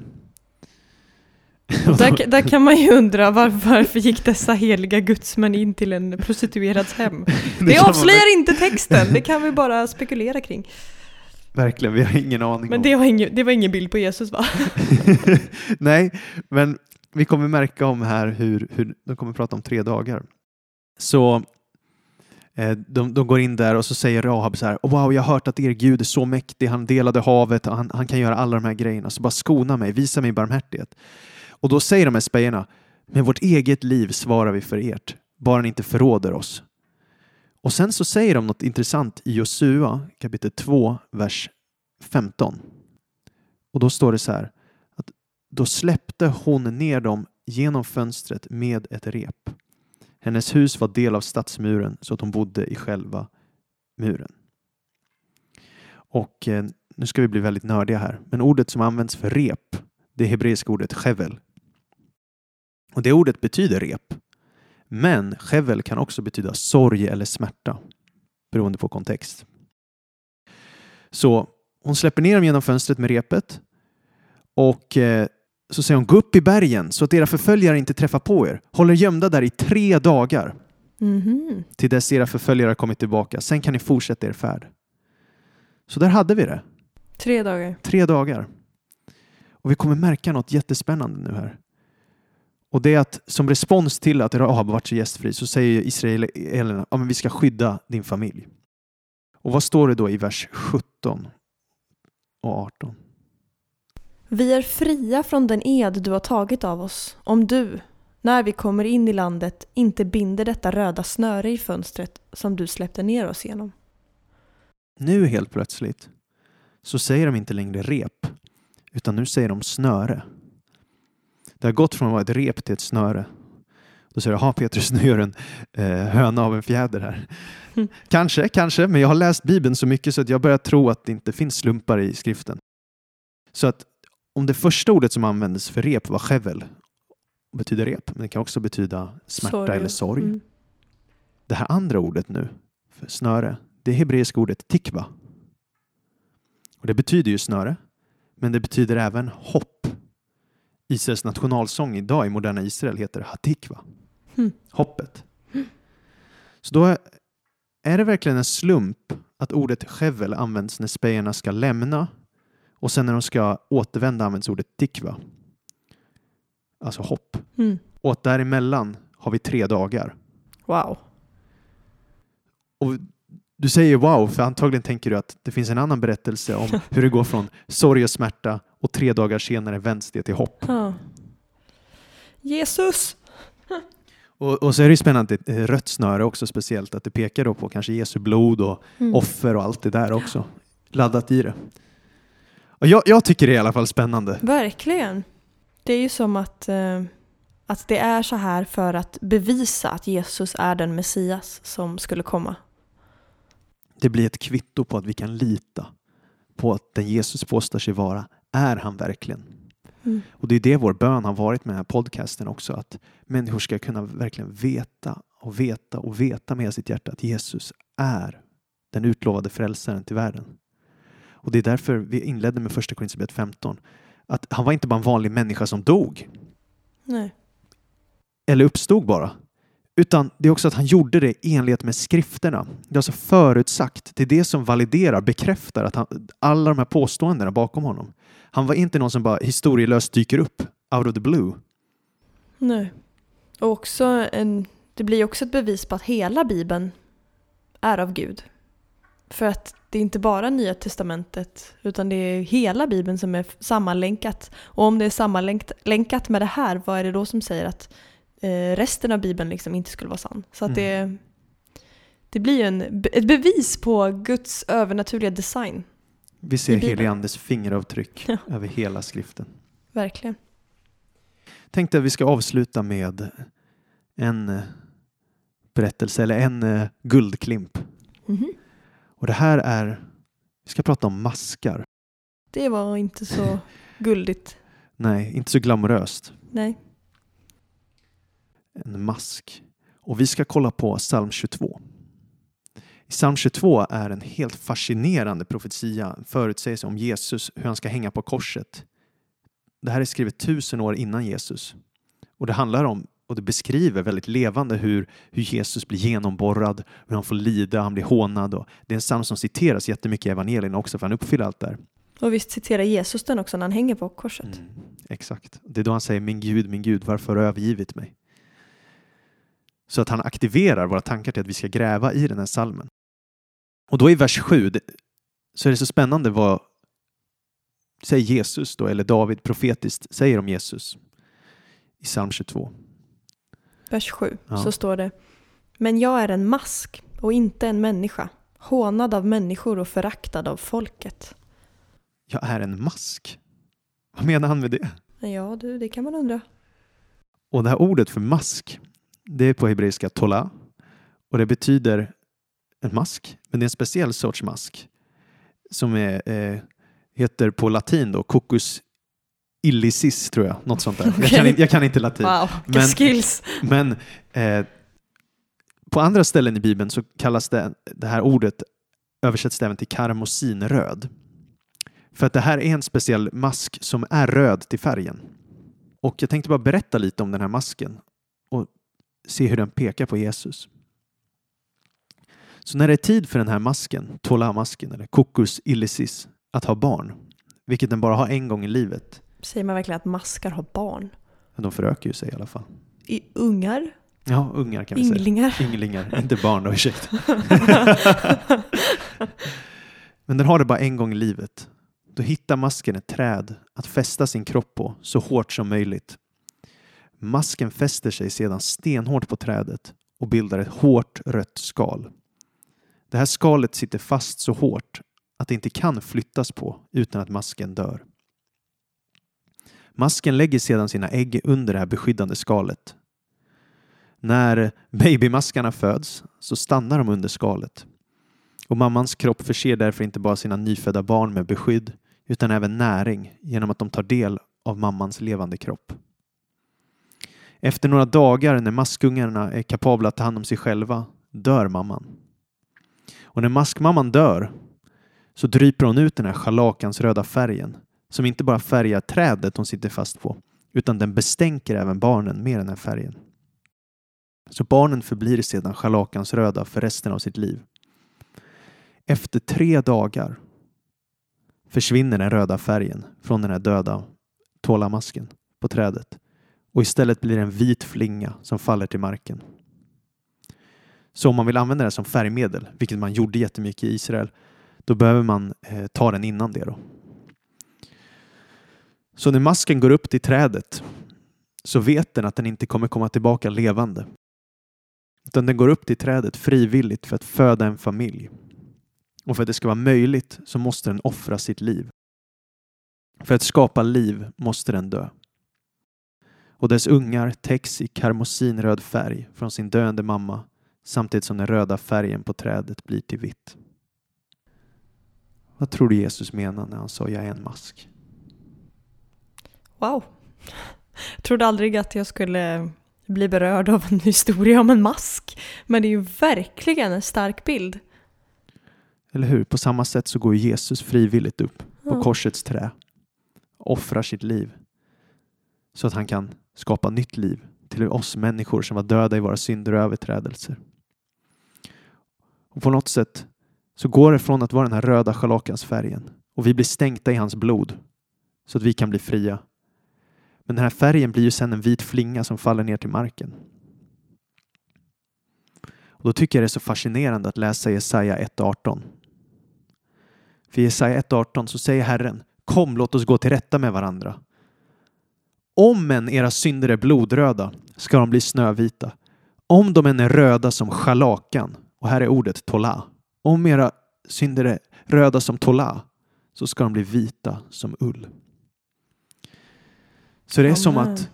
Där, där kan man ju undra var, varför gick dessa heliga gudsmän in till en prostituerads hem? Det avslöjar inte texten, det kan vi bara spekulera kring.
Verkligen, vi har ingen aning
Men
om.
det var ingen, det var ingen bild på Jesus va?
Nej, men vi kommer märka om här hur, hur de kommer prata om tre dagar. Så eh, de, de går in där och så säger Rahab så här, "Oh, wow, jag har hört att er Gud är så mäktig, han delade havet och han, han kan göra alla de här grejerna, så bara skona mig, visa mig barmhärtighet. Och då säger de här spejarna, med vårt eget liv svarar vi för ert, bara ni inte förråder oss. Och sen så säger de något intressant i Josua kapitel 2, vers 15. Och då står det så här, då släppte hon ner dem genom fönstret med ett rep. Hennes hus var del av stadsmuren så att hon bodde i själva muren. Och eh, nu ska vi bli väldigt nördiga här, men ordet som används för rep, det är hebreiska ordet chevel. Och det ordet betyder rep. Men chevel kan också betyda sorg eller smärta, beroende på kontext. Så hon släpper ner dem genom fönstret med repet och eh, så säger hon, gå upp i bergen så att era förföljare inte träffar på er. Håll er gömda där i tre dagar
Mhm.
till dess era förföljare har kommit tillbaka. Sen kan ni fortsätta er färd. Så där hade vi det.
Tre dagar.
Tre dagar. Och vi kommer märka något jättespännande nu här. Och det är att som respons till att Rahab varit så gästfri så säger israelerna ja, men vi ska skydda din familj. Och vad står det då i vers 17 och 18?
Vi är fria från den ed du har tagit av oss, om du, när vi kommer in i landet, inte binder detta röda snöre i fönstret som du släppte ner oss genom.
Nu helt plötsligt så säger de inte längre rep utan nu säger de snöre. Det har gått från att vara ett rep till ett snöre. Då säger jag, ha Petrus, nu gör du en eh, höna av en fjäder här.
Mm.
Kanske, kanske, men jag har läst Bibeln så mycket så att jag börjar tro att det inte finns slumpar i skriften. Så att om det första ordet som användes för rep var chevel, betyder rep, men det kan också betyda smärta eller sorg.
Mm.
Det här andra ordet nu, för snöre, det hebreiska ordet tikva. Och det betyder ju snöre, men det betyder även hopp. Israels nationalsång idag i moderna Israel heter Hatikva.
Mm.
Hoppet. Så då är det verkligen en slump att ordet chevel används när spejarna ska lämna och sen när de ska återvända används ordet tikva. Alltså hopp.
Mm.
Och däremellan har vi tre dagar.
Wow.
Och du säger wow, för antagligen tänker du att det finns en annan berättelse om hur det går från sorg och smärta och tre dagar senare vänds det till hopp.
Ja. Jesus!
Och, och så är det spännande rött snöre också speciellt, att det pekar då på kanske Jesu blod och
Mm.
offer och allt det där också. Laddat i det. Jag, jag tycker det är i alla fall spännande.
Verkligen. Det är ju som att, eh, att det är så här för att bevisa att Jesus är den Messias som skulle komma.
Det blir ett kvitto på att vi kan lita på att den Jesus påstår sig vara, är han verkligen.
Mm.
Och det är det vår bön har varit med den här podcasten också, att människor ska kunna verkligen veta och veta och veta med sitt hjärta att Jesus är den utlovade frälsaren till världen. Och det är därför vi inledde med första Korinthierbrevet 15. Att han var inte bara en vanlig människa som dog
Nej.
eller uppstod bara. Utan det är också att han gjorde det i enlighet med skrifterna. Det är alltså förutsagt. Det är det som validerar, bekräftar att han, alla de här påståendena bakom honom. Han var inte någon som bara historielöst dyker upp out of the blue.
Nej. Och också en, det blir också ett bevis på att hela Bibeln är av Gud. För att det är inte bara Nya Testamentet utan det är hela Bibeln som är sammanlänkat. Och om det är sammanlänkat med det här, vad är det då som säger att eh, resten av Bibeln liksom inte skulle vara sann? Så att det, det blir ju en, ett bevis på Guds övernaturliga design.
Vi ser helig andes fingeravtryck
Ja.
över hela skriften.
Verkligen.
Tänkte att vi ska avsluta med en eh, berättelse eller en eh, guldklimp.
Mhm.
Och det här är, vi ska prata om maskar.
Det var inte så guldigt.
Nej, inte så glamoröst.
Nej.
en mask. Och vi ska kolla på psalm 22. I psalm 22 är en helt fascinerande profetia, en förutsägelse om Jesus, hur han ska hänga på korset. Det här är skrivet tusen år innan Jesus. Och det handlar om, och det beskriver väldigt levande hur, hur Jesus blir genomborrad, hur han får lida, han blir hånad. Och det är en psalm som citeras jättemycket i evangelierna också, för han uppfyller allt där.
Och visst citerar Jesus den också när han hänger på korset.
Mm, exakt. Det är då han säger min Gud, min Gud, varför har du övergivit mig? Så att han aktiverar våra tankar till att vi ska gräva i den här salmen. Och då i vers 7 det, så är det så spännande vad säger Jesus då, eller David profetiskt säger om Jesus. i psalm 22.
Vers 7
Ja.
så står det Men jag är en mask och inte en människa, hånad av människor och föraktad av folket.
Jag är en mask. Vad menar han med det?
Ja du, det kan man undra.
Och det här ordet för mask, det är på hebreiska tola och det betyder en mask, men det är en speciell sorts mask som är, eh, heter på latin då cocus illicis tror jag, något sånt där. Jag, kan, jag kan inte latin.
Wow,
Men-
skills!
Men eh, på andra ställen i Bibeln så kallas det, det här ordet översätts även till karmosinröd. För att det här är en speciell mask som är röd till färgen. Och jag tänkte bara berätta lite om den här masken och se hur den pekar på Jesus. Så när det är tid för den här masken, Tola-masken eller Cocus illicis, att ha barn, vilket den bara har en gång i livet,
Säger man verkligen att maskar har barn?
de förökar ju sig i alla fall.
I ungar?
Ja, ungar kan vi säga.
Ynglingar?
Ynglingar, inte barn då, ursäkta. Men den har det bara en gång i livet. Då hittar masken ett träd att fästa sin kropp på så hårt som möjligt. Masken fäster sig sedan stenhårt på trädet och bildar ett hårt rött skal. Det här skalet sitter fast så hårt att det inte kan flyttas på utan att masken dör. Masken lägger sedan sina ägg under det här beskyddande skalet när babymaskarna föds så stannar de under skalet. Och mammans kropp förser därför inte bara sina nyfödda barn med beskydd utan även näring genom att de tar del av mammans levande kropp. Efter några dagar när maskungarna är kapabla att ta hand om sig själva dör mamman. Och när maskmamman dör så dryper hon ut den här schalakans röda färgen som inte bara färgar trädet hon sitter fast på utan den bestänker även barnen med den här färgen. Så barnen förblir sedan schalakans röda för resten av sitt liv. Efter tre dagar försvinner den röda färgen från den här döda tålamasken på trädet och istället blir det en vit flinga som faller till marken. Så om man vill använda det som färgmedel, vilket man gjorde jättemycket i Israel, då behöver man eh, ta den innan det. Då. Så när masken går upp till trädet så vet den att den inte kommer komma tillbaka levande. Utan den går upp till trädet frivilligt för att föda en familj. Och för att det ska vara möjligt så måste den offra sitt liv. För att skapa liv måste den dö. Och dess ungar täcks i karmosinröd färg från sin döende mamma samtidigt som den röda färgen på trädet blir till vitt. Vad tror du Jesus menar när han sa jag är en mask?
Wow. Jag trodde aldrig att jag skulle bli berörd av en historia om en mask. Men det är ju verkligen en stark bild.
Eller hur? På samma sätt så går Jesus frivilligt upp på
Ja.
korsets trä. Offrar sitt liv. Så att han kan skapa nytt liv till oss människor som var döda i våra synder och överträdelser. Och på något sätt så går det från att vara den här röda schalakansfärgen och vi blir stänkta i hans blod så att vi kan bli fria. Men den här färgen blir ju sen en vit flinga som faller ner till marken. Och då tycker jag det är så fascinerande att läsa Jesaja 1.18. För i Jesaja 1.18 så säger Herren Kom, låt oss gå till rätta med varandra. Om än era synder är blodröda ska de bli snövita. Om de än är röda som scharlakan, och här är ordet tola. Om era synder är röda som tola så ska de bli vita som ull. Så det är som
Amen.
att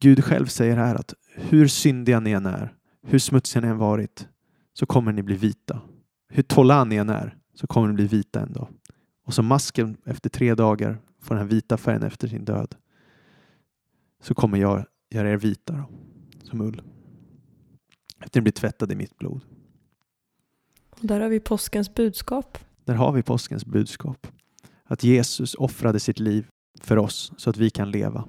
Gud själv säger här att hur syndiga ni än är, hur smutsiga ni än varit, så kommer ni bli vita. Hur tola ni än är, så kommer ni bli vita en dag. Och som masken efter tre dagar får den här vita färgen efter sin död, så kommer jag göra er vita då, som ull. Efter ni blir tvättade i mitt blod.
Och där har vi påskens budskap.
Där har vi påskens budskap. Att Jesus offrade sitt liv för oss så att vi kan leva.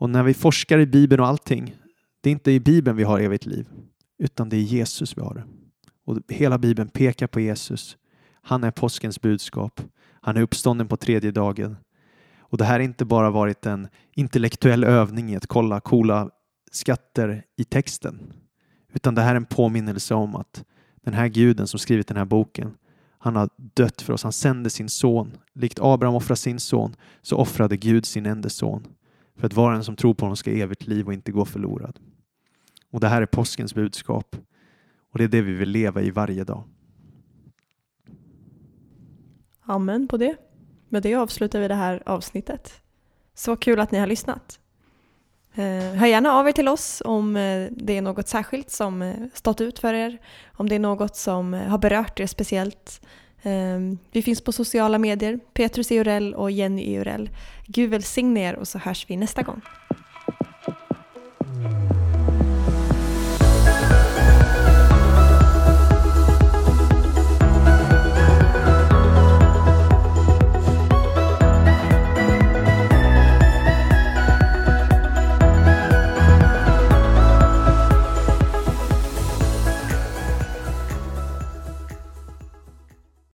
Och när vi forskar i Bibeln och allting, det är inte i Bibeln vi har evigt liv, utan det är Jesus vi har det. Och hela Bibeln pekar på Jesus. Han är påskens budskap. Han är uppstånden på tredje dagen. Och det här har inte bara varit en intellektuell övning i att kolla coola skatter i texten, utan det här är en påminnelse om att den här guden som skrivit den här boken, han har dött för oss. Han sände sin son. Likt Abraham offrade sin son så offrade Gud sin enda son för att var och en som tror på honom ska evigt liv och inte gå förlorad. Och det här är påskens budskap och det är det vi vill leva i varje dag.
Amen på det. Med det avslutar vi det här avsnittet. Så kul att ni har lyssnat. Eh, hör gärna av er till oss om eh, det är något särskilt som eh, stått ut för er, om det är något som har berört er speciellt. Ehm, vi finns på sociala medier, Petrus Eurell och Jenny Eurell. Gud välsigne er och så hörs vi nästa gång.